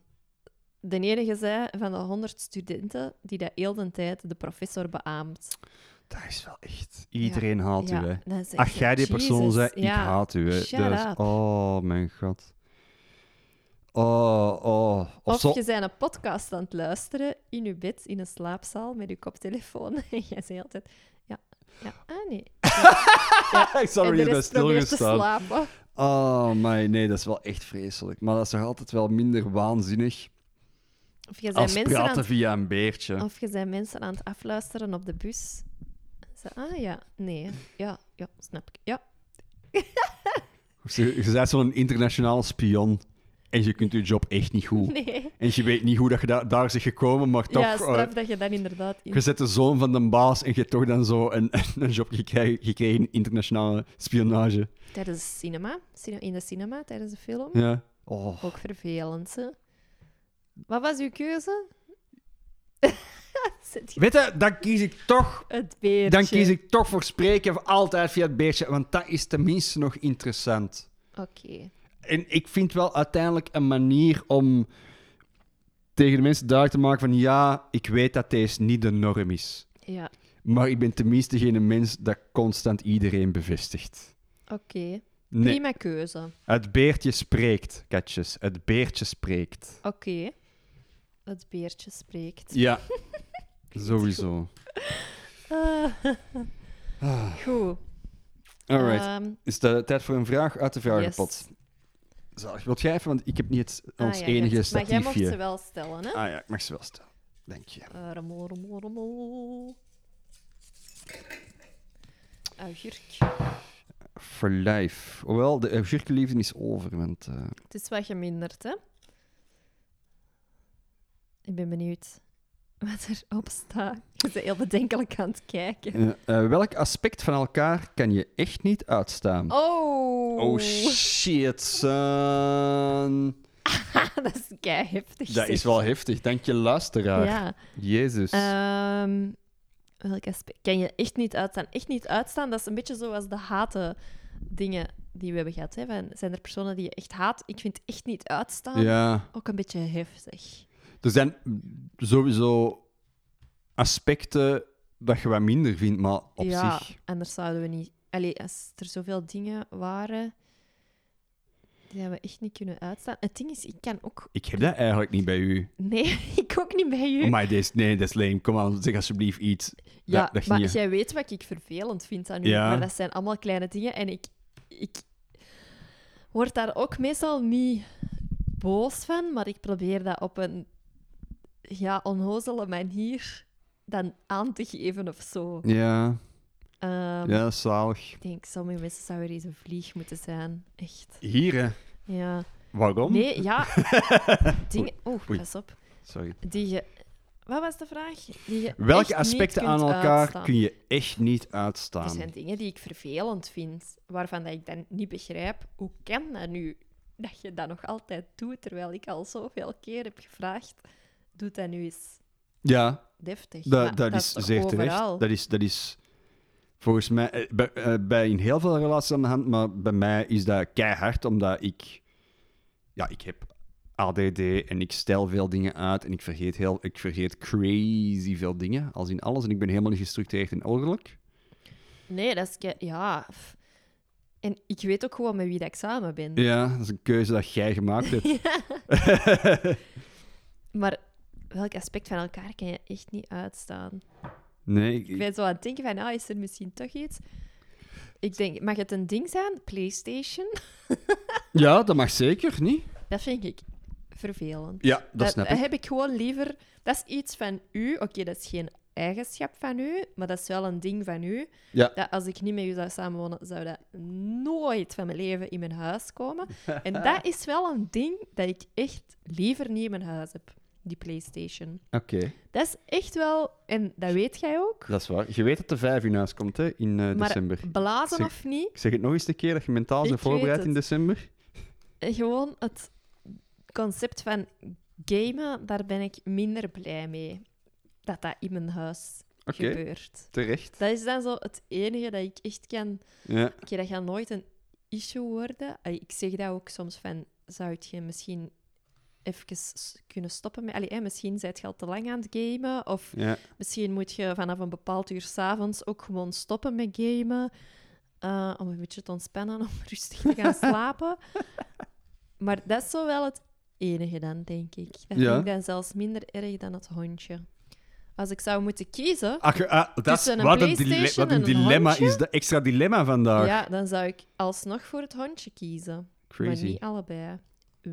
de enige zij van de 100 studenten die dat heel de tijd de professor beaamt. Dat is wel echt... Iedereen haat ja, u, hè. Ach, jij die persoon "Jezus, zei, ik haat u, hè. up. Oh, mijn god. Oh, oh. Of, Of zo... je bent een podcast aan het luisteren in je bed, in een slaapzaal, met je koptelefoon. En jij zegt altijd, ja, ja, ah nee. Sorry, en je stilgestaan. Oh, maar nee, dat is wel echt vreselijk. Maar dat is toch altijd wel minder waanzinnig Of je als mensen aan praten het via een beertje. Of je bent mensen aan het afluisteren op de bus. Ze, ah ja, nee, ja, ja, snap ik. Ja, Je, je bent zo'n internationaal spion en je kunt je job echt niet goed. nee. En je weet niet hoe dat je da- daar zit gekomen, maar toch... ja, eh, dat je dan inderdaad in... je zet de zoon van de baas en je hebt toch dan zo een, een job gekregen, in internationale spionage. Tijdens de cinema, cine- in de cinema, tijdens de film. Ja. Oh. Ook vervelend, hè. Wat was uw keuze? Weet je, dan kies ik toch het beertje. Dan kies ik toch voor spreken altijd via het beestje, want dat is tenminste nog interessant. Oké. En ik vind wel uiteindelijk een manier om tegen de mensen duidelijk te maken van ja, ik weet dat deze niet de norm is. Ja, Maar ik ben tenminste geen mens dat constant iedereen bevestigt. oké. Nee, Prima keuze. het beertje spreekt, katjes. Het beertje spreekt. Oké. Het beertje spreekt. Ja, sowieso. Ah, goed. Alright. Ehm, Is het tijd voor een vraag uit de vragenpot? yes. Zalig. Wilt jij even, want ik heb niet het, Ah, ons ja, enige juist. Maar jij mocht statiefje. ze wel stellen, hè? Ah ja, ik mag ze wel stellen. Dank je. Uh, rommel, rommel, rommel. Augurk. For life. Hoewel, de augurkenliefde is over, want... eh, Het is wat geminderd, hè? Ik ben benieuwd wat erop staat. Je bent heel bedenkelijk aan het kijken. eh, welk aspect van elkaar kan je echt niet uitstaan? Oh! Oh, shit, son. dat is kei heftig. Dat zeg. is wel heftig. Dank je, luisteraar. Ja. Jezus. Ehm, welk aspect kan je echt niet uitstaan? Echt niet uitstaan, dat is een beetje zoals de haten dingen die we hebben gehad. Hè? Van, zijn er personen die je echt haat? Ik vind echt niet uitstaan ja. ook een beetje heftig. Er zijn sowieso aspecten dat je wat minder vindt, maar op ja, zich... anders zouden we niet... Allee, als er zoveel dingen waren die we echt niet kunnen uitstaan. Het ding is, ik kan ook... Ik heb dat eigenlijk niet bij u. Nee, ik ook niet bij u. Oh, maar deze, nee, dat is lame. Kom aan, zeg alsjeblieft iets. ja, dat, dat maar niet- jij weet wat ik vervelend vind aan u. Ja. Maar dat zijn allemaal kleine dingen. En ik, ik word daar ook meestal niet boos van, maar ik probeer dat op een ja, onnozele manier dan aan te geven of zo. Ja, Ehm, ja, zalig. Ik denk, sommige mensen zouden eens een vlieg moeten zijn. Echt. Hier, hè. Ja. Waarom? Nee, ja. dingen... Oeh, pas op. Sorry. Die je... Wat was de vraag? Die je echt Welke aspecten aan elkaar uitstaan. kun je echt niet Er uitstaan? zijn dingen die ik vervelend vind, waarvan dat ik dan niet begrijp. Hoe kan dat nu? Dat je dat nog altijd doet, terwijl ik al zoveel keer heb gevraagd. Doe dat nu eens Ja, deftig. dat, Maar dat, is zeer overal? terecht. Dat is, dat is volgens mij eh, bij, eh, bij in heel veel relaties aan de hand, maar bij mij is dat keihard, omdat ik, ja, ik heb ADD en ik stel veel dingen uit en ik vergeet, heel, ik vergeet crazy veel dingen, als in alles. En ik ben helemaal niet gestructureerd en ordelijk. Nee, dat is... Ja... En ik weet ook gewoon met wie dat ik samen ben. Ja, dat is een keuze dat jij gemaakt hebt. Maar welk aspect van elkaar kan je echt niet uitstaan? nee, Ik ik, ben zo aan het denken van, ah, is er misschien toch iets? Ik denk, mag het een ding zijn? PlayStation? ja, dat mag zeker, niet? Dat vind ik vervelend. Ja, dat, snap ik. heb ik gewoon liever... Dat is iets van u. Oké, dat is geen eigenschap van u, maar dat is wel een ding van u. Ja. Dat als ik niet met u zou samenwonen, zou dat nooit van mijn leven in mijn huis komen. En dat is wel een ding dat ik echt liever niet in mijn huis heb. Die PlayStation. Oké, Dat is echt wel... En dat weet jij ook. dat is waar. Je weet dat de vijf in huis komt, hè, in eh, Maar december. blazen Zeg- of niet, Ik zeg het nog eens een keer, dat je mentaal bent voorbereid in december. gewoon het concept van gamen, daar ben ik minder blij mee. Dat dat in mijn huis Oké, gebeurt. terecht. Dat is dan zo het enige dat ik echt kan... Ja. Oké, dat gaat nooit een issue worden. Ik zeg dat ook soms van... Zou je misschien even kunnen stoppen met... Allee, hè, misschien zijt je al te lang aan het gamen. Of Ja. misschien moet je vanaf een bepaald uur s'avonds ook gewoon stoppen met gamen. eh, om een beetje te ontspannen, om rustig te gaan slapen. maar dat is zo wel het enige dan, denk ik. Dat Ja. vind ik dan zelfs minder erg dan het hondje. Als ik zou moeten kiezen... Ach, ah, dat een wat een, dile- wat een en een dilemma hondje? is. Dat extra dilemma vandaag. Ja, dan zou ik alsnog voor het hondje kiezen. Maar Crazy. niet allebei.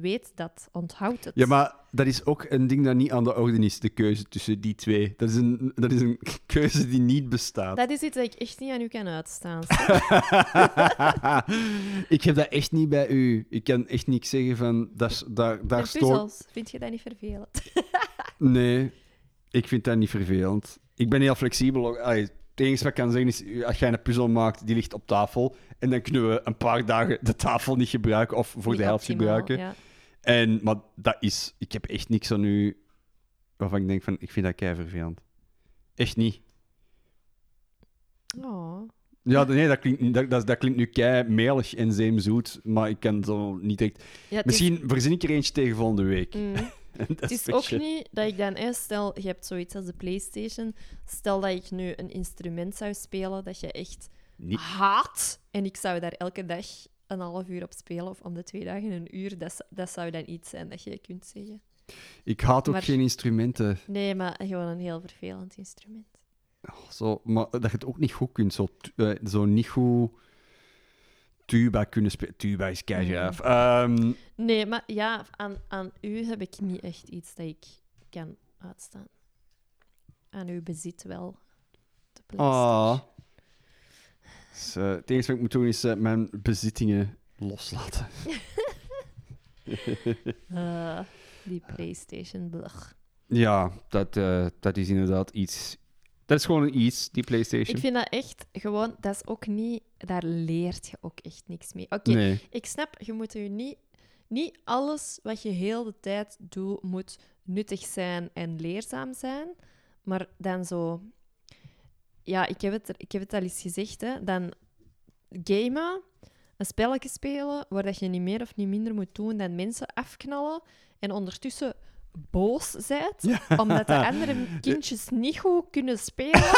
Weet dat. Onthoud het. Ja, maar dat is ook een ding dat niet aan de orde is, de keuze tussen die twee. Dat is een, dat is een keuze die niet bestaat. Dat is iets dat ik echt niet aan u kan uitstaan. ik heb dat echt niet bij u. Ik kan echt niet zeggen van, dat, daar, daar en stoor... puzzels, vind je dat niet vervelend? Nee, ik vind dat niet vervelend. Ik ben heel flexibel. Allee, het enige wat ik kan zeggen is, als jij een puzzel maakt, die ligt op tafel. En dan kunnen we een paar dagen de tafel niet gebruiken of voor Niet de helft optimaal, gebruiken. Ja. En, maar dat is... Ik heb echt niks aan u waarvan ik denk van, ik vind dat kei vervelend. Echt niet. Oh. Ja, nee, dat klinkt, dat, dat, dat klinkt nu kei melig en zeemzoet, maar ik kan zo niet echt... Ja, Misschien verzin ik er eentje tegen volgende week. Is, mm, het is ook niet dat ik dan... stel, je hebt zoiets als de Playstation. Stel dat ik nu een instrument zou spelen dat je echt Niet- haat. En ik zou daar elke dag een half uur op spelen. Of om de twee dagen een uur. Dat, dat zou dan iets zijn dat je kunt zeggen. Ik haat ook Maar- geen instrumenten. Nee, maar gewoon een heel vervelend instrument. Oh, Zo, maar dat je het ook niet goed kunt. Zo, eh, zo niet goed tuba kunnen spelen. Tuba is Mm. Ehm, Nee, maar ja, aan, aan u heb ik niet echt iets dat ik kan uitstaan. Aan uw bezit wel. De ah. PlayStation. Dus, eh, het enige wat ik moet doen is eh, mijn bezittingen loslaten. Eh, die PlayStation, blech. Ja, dat, dat is inderdaad iets. Dat is gewoon een iets, die PlayStation. Ik vind dat echt gewoon, dat is ook niet, daar leert je ook echt niks mee. Oké, Nee. ik snap, je moet je niet, niet alles wat je heel de tijd doet, moet nuttig zijn en leerzaam zijn. Maar dan zo, ja, ik heb het, ik heb het al eens gezegd, hè, dan gamen, een spelletje spelen, waar dat je niet meer of niet minder moet doen dan mensen afknallen en ondertussen boos zijt, Ja. omdat de andere kindjes niet goed kunnen spelen.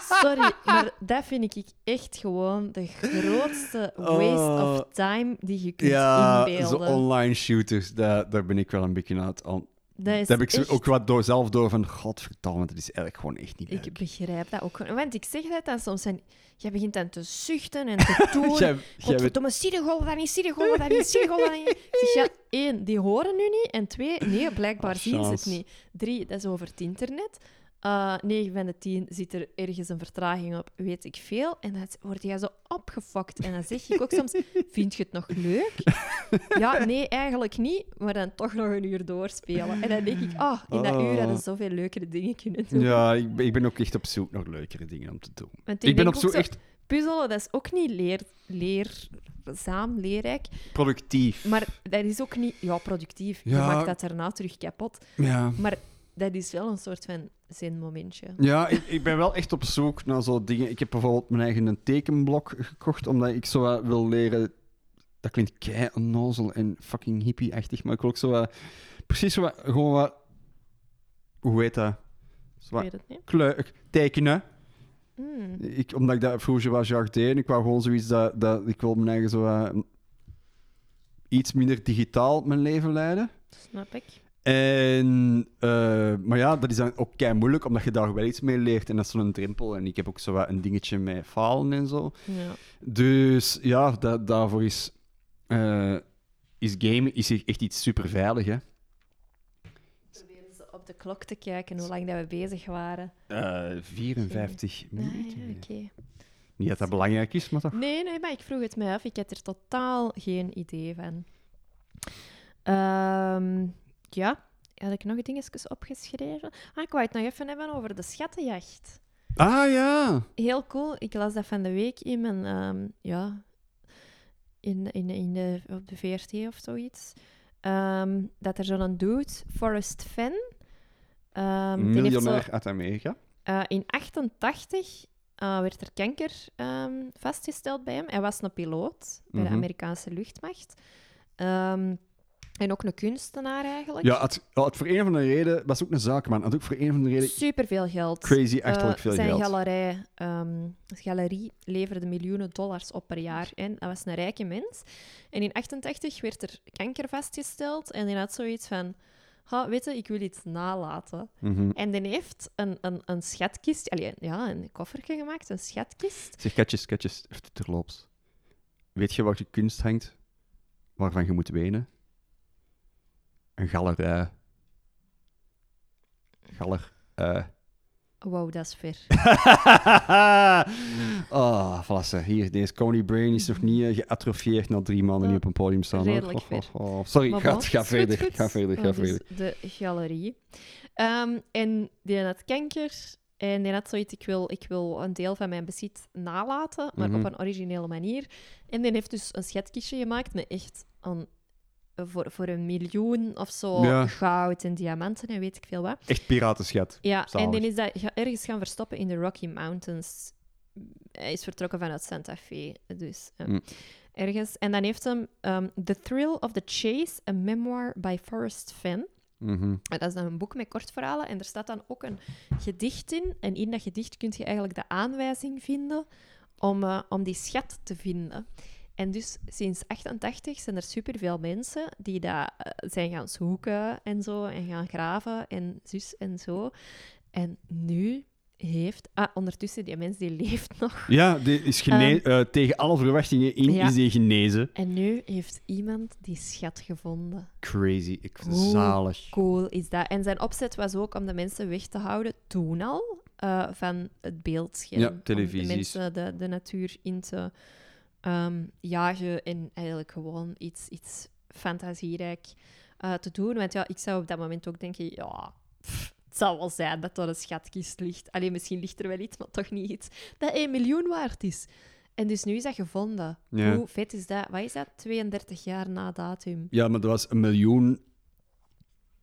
Sorry, maar dat vind ik echt gewoon de grootste waste Oh. of time die je kunt Ja, zo inbeelden. online shooters, daar, daar ben ik wel een beetje aan het... aan- dat Daar heb ik zo echt- ook wat door, zelf door van, godverdamme, dat is eigenlijk gewoon echt niet leuk. Ik begrijp dat ook. Want ik zeg dat dan soms. En jij begint dan te zuchten en te doen. Jij, Godverdomme, zie de golven dat niet, zie de golven dat niet, zie de golven niet. Ik zeg, ja, één, die horen nu niet. En twee, nee, blijkbaar Ah, zien ze het niet. Drie, dat is over het internet. Eh 9 van de 10 zit er ergens een vertraging op, weet ik veel. En dan word je zo opgefokt. En dan zeg ik ook soms, vind je het nog leuk? Ja, nee, eigenlijk niet. Maar dan toch nog een uur doorspelen. En dan denk ik, ah, in dat uur hadden Oh. ze zoveel leukere dingen kunnen doen. ja, ik ben, ik ben ook echt op zoek naar leukere dingen om te doen. Want Ik, ben op zoek zo- echt Puzzelen, dat is ook niet leer, leerzaam, leerrijk. productief. Maar dat is ook niet... Ja, productief. Je maakt dat daarna terug kapot. Ja, Maar dat is wel een soort van zinmomentje. ja ik, ik ben wel echt op zoek naar zo dingen. Ik heb bijvoorbeeld mijn eigen een tekenblok gekocht, omdat ik zo wat wil leren... Dat klinkt kei onnozel en fucking hippie-achtig, maar ik wil ook zo wat... Precies zo wat... Gewoon wat... Hoe heet dat? Zo wat tekenen. Hmm. Ik, omdat ik dat vroeger was jardin, ik wou gewoon zoiets dat, dat ik wil mijn eigen zo wat, iets minder digitaal mijn leven leiden. Snap ik. En, eh, maar ja, dat is dan ook kei moeilijk, omdat je daar wel iets mee leert. En dat is zo'n drempel. En ik heb ook zo wat een dingetje met falen en zo. Ja. Dus ja, da- daarvoor is, eh, is gamen is echt iets super veilig. Hè? Proberen ze op de klok te kijken hoe lang dat we bezig waren. Eh, 54 Ah, minuten. ja, oké. Niet dat dat belangrijk is, maar toch. Nee, nee, maar ik vroeg het mij af. Ik had er totaal geen idee van. Ehm, ja, had ik nog dingetjes opgeschreven? Ah, ik wou het nog even hebben over de schattenjacht. Ah ja. Heel cool. Ik las dat van de week in mijn, ehm, ja, in, in, in de, op de VRT of zoiets. Ehm, dat er zo'n dude, Forrest Fenn, ehm, zo, Miljonair uit Amerika. Eh, in 88 eh, werd er kanker vastgesteld bij hem. Hij was een piloot bij Mhm. de Amerikaanse luchtmacht. En ook een kunstenaar eigenlijk. Ja, het, het voor een van de reden was ook een zaakman. Het ook voor een van de reden Superveel geld. crazy, achterlijk Eh, veel zijn geld. galerij, ehm, galerie leverde miljoenen dollars op per jaar. En dat was een rijke mens. En in 88 werd er kanker vastgesteld. En die had zoiets van... Ha, weet je, ik wil iets nalaten. Mhm. En die heeft een, een, een schatkist... Allee, ja, een koffertje gemaakt, een schatkist. Zeg, katjes, katjes, even terloops. Weet je wat je kunst hangt waarvan je moet wenen? Een galerij. Galer. eh. Wow, dat is ver. oh, voilà. Hier, deze Coney Brain is nog niet eh, geatrofieerd na drie maanden niet op een podium staan. Redelijk Oh, oh, oh. Sorry, Maar ga, bon, ga goed, verder. goed. Ga verder, ga Oh, dus verder. de galerie. Ehm, en die had kanker. En die had zoiets, ik wil, ik wil een deel van mijn bezit nalaten, maar Mhm. op een originele manier. En die heeft dus een schatkistje gemaakt met echt een, voor, voor een miljoen of zo Ja. goud en diamanten en weet ik veel wat. Echt piratenschat. Ja, Zalig. en die is dat ergens gaan verstoppen in de Rocky Mountains. Hij is vertrokken vanuit Santa Fe, dus eh, Mm. ergens. En dan heeft hem ehm, The Thrill of the Chase, a memoir by Forrest Fenn. Mhm. Dat is dan een boek met kortverhalen en er staat dan ook een gedicht in. En in dat gedicht kun je eigenlijk de aanwijzing vinden om, eh, om die schat te vinden. En dus sinds 88 zijn er superveel mensen die dat eh, zijn gaan zoeken en zo, en gaan graven en zus en zo. En nu heeft... Ah, ondertussen, die mens die leeft nog. Ja, die is gene- eh, tegen alle verwachtingen in ja. is die genezen. En nu heeft iemand die schat gevonden. Crazy. Ik Hoe zalig. cool is dat? En zijn opzet was ook om de mensen weg te houden, toen al, eh, van het beeldscherm. Ja, Om de mensen de, de natuur in te ehm, jagen en eigenlijk gewoon iets, iets fantasierijk eh, te doen. Want ja, ik zou op dat moment ook denken, ja... pff, het zal wel zijn dat er een schatkist ligt. Alleen misschien ligt er wel iets, maar toch niet iets dat 1 miljoen waard is. En dus nu is dat gevonden. Ja. Hoe vet is dat? Wat is dat? 32 jaar na datum. Ja, maar dat was een miljoen.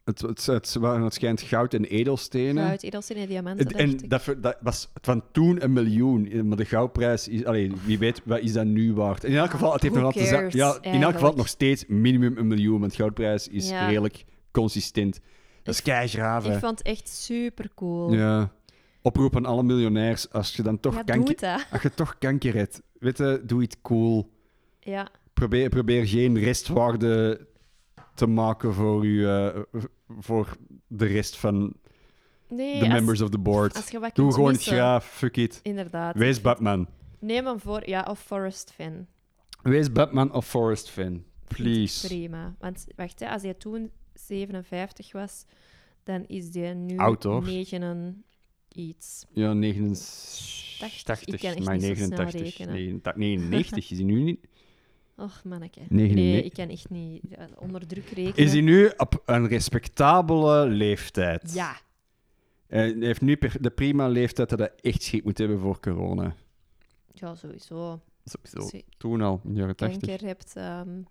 Het, het, het waren het schijnt goud en edelstenen. Goud, edelstenen en diamanten, Het- en dat, dat was van toen een miljoen. Maar de goudprijs is... Allee, wie weet, wat is dat nu waard? In elk geval, het heeft nog altijd... Ja, in elk geval nog steeds minimum een miljoen. Want goudprijs is Ja. redelijk consistent. Dat is keigraaf, Ik vond het echt super cool. Ja. Oproep aan alle miljonairs. Als je dan toch, Ja, kanker, als je toch kanker hebt, weet je, doe iets cool. Ja, Probeer, probeer geen restwaarde te maken voor, u, eh, voor de rest van nee, de als, members of the board. als je wat Doe gewoon het graaf, fuck it. Inderdaad. Wees Batman. Neem hem voor, ja, of Forest fan. Wees Batman of Forest fan. Vind ik Please. Prima. Want wacht, hè, als hij toen 57 was, dan is hij nu Oud, hoor. 9 en iets. Ja, 89. Ik kan echt maar niet zo snel 89. rekenen. 89, 99 is hij nu niet. Och, manneke. 99. Nee, ik kan echt niet ja, onder druk rekenen. Is hij nu op een respectabele leeftijd? Ja. Eh, Hij heeft nu de prima leeftijd dat hij echt schik moet hebben voor corona. Ja, sowieso. Sowieso. Toen al, in de jaren 80. kanker hebt, ehm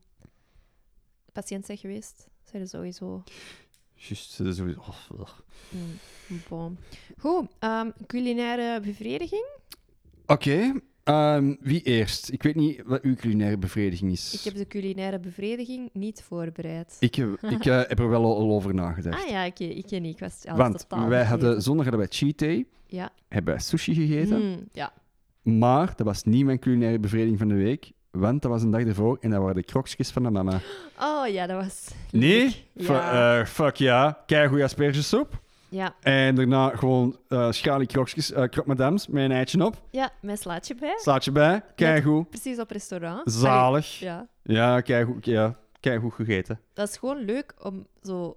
patiënt zijn geweest, zijn er sowieso Juist, dat is sowieso... oh. Mm, bon. Goed, ehm, culinaire bevrediging. Oké, ehm, wie eerst? Ik weet niet wat uw culinaire bevrediging is. Ik heb de culinaire bevrediging niet voorbereid. Ik, heb- ik eh, heb er wel al over nagedacht. Ah ja, ik, ik ken niet. Ik was al Want totaal wij hadden, vergeten. zondag hadden wij cheat day, Ja. hebben wij sushi gegeten, Hmm, ja. maar dat was niet mijn culinaire bevrediging van de week, want dat was een dag ervoor en dat waren de krokjes van de mama. Oh ja, dat was... Nee? Ja. eh, fuck ja, keigoeie aspergesoep. Ja. En daarna gewoon schalie krokjes, eh krok madames, met een eitje op. ja, met slaatje bij. Slaat je bij, keigoed. Precies op restaurant. Zalig. Allee, ja. Ja, keigoed, ja, keigoed gegeten. Dat is gewoon leuk om zo...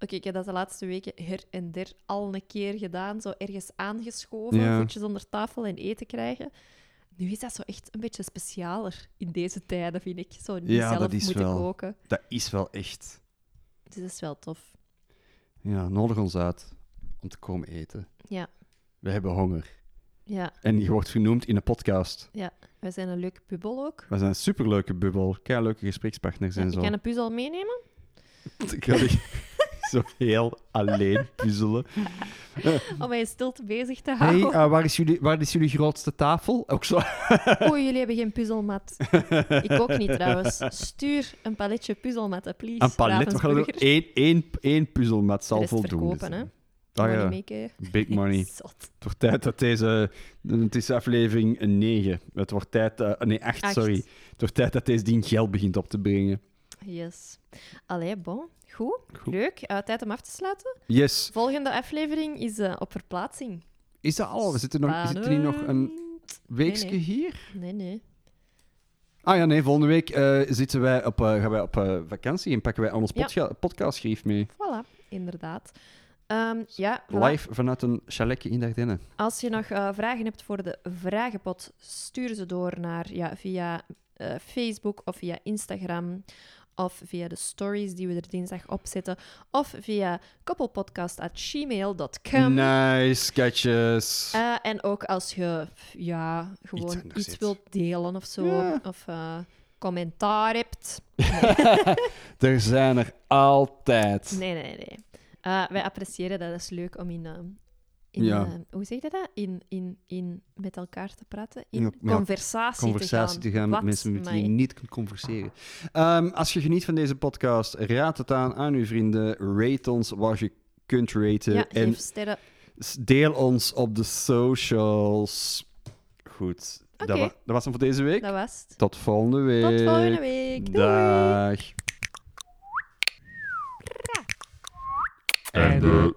Oké, ik heb dat de laatste weken her en der al een keer gedaan. Zo ergens aangeschoven, Ja. voetjes onder tafel en eten krijgen. Nu is dat zo echt een beetje specialer in deze tijden, vind ik. Zo niet Ja, zelf dat is moeten wel. koken. Dat is wel echt... Dus dat is wel tof. Ja, nodig ons uit om te komen eten. Ja, We hebben honger. ja, En je wordt genoemd in een podcast. ja. Wij zijn een leuke bubbel ook. We zijn een superleuke bubbel, leuke gesprekspartners Ja, en ik zo. kan een puzzel meenemen. Ik Zo heel alleen puzzelen. Om mij stil bezig te Hey, houden. eh, waar, is jullie, waar is jullie grootste tafel? Ook zo. Oeh, jullie hebben geen puzzelmat. Ik ook niet trouwens. Stuur een paletje puzzelmatten, please. Een palet. We gaan er één, één, één puzzelmat De zal rest voldoen. verkopen, zijn. hè. Ah, ja. Big money. Zot. Het wordt tijd dat deze... Het is aflevering 9. Het wordt tijd... eh, nee, 8, Acht. sorry. Het wordt tijd dat deze ding geld begint op te brengen. Yes. Allee, bon. Goed. Goed. Leuk. Eh, tijd om af te sluiten. Yes. Volgende aflevering is eh, op verplaatsing. Is dat al? We zitten, nog, zitten nog een weekje Nee, nee. hier? Nee, nee. Ah ja, nee. Volgende week eh, zitten wij op, gaan wij op vakantie en pakken wij ons Ja. mee. Voilà, inderdaad. Ehm, ja, voilà. Live vanuit een chaletje in Dardenne. Als je nog vragen hebt voor de vragenpot, stuur ze door naar ja, via Facebook of via Instagram. Of via de stories die we er dinsdag opzetten. Of via koppelpodcast.gmail.com. Nice, sketches. Eh, en ook als je ja, gewoon Iets wilt delen of zo. Ja. Of eh, commentaar hebt. er zijn er altijd. Nee, nee, nee. Eh, wij appreciëren dat. Dat is leuk om in... in Ja. eh, hoe zeg je dat? In, in, in met elkaar te praten. In Ja, conversatie, conversatie te gaan met mensen met wie je niet kunt converseren. Ehm, als je geniet van deze podcast, raad het aan aan uw vrienden. Rate ons wat je kunt raten. Ja, en sterren. deel ons op de socials. Goed, dat, Oké. wa- dat was hem voor deze week. Dat was het. Tot volgende week. Tot volgende week. Doei. Dag. Einde.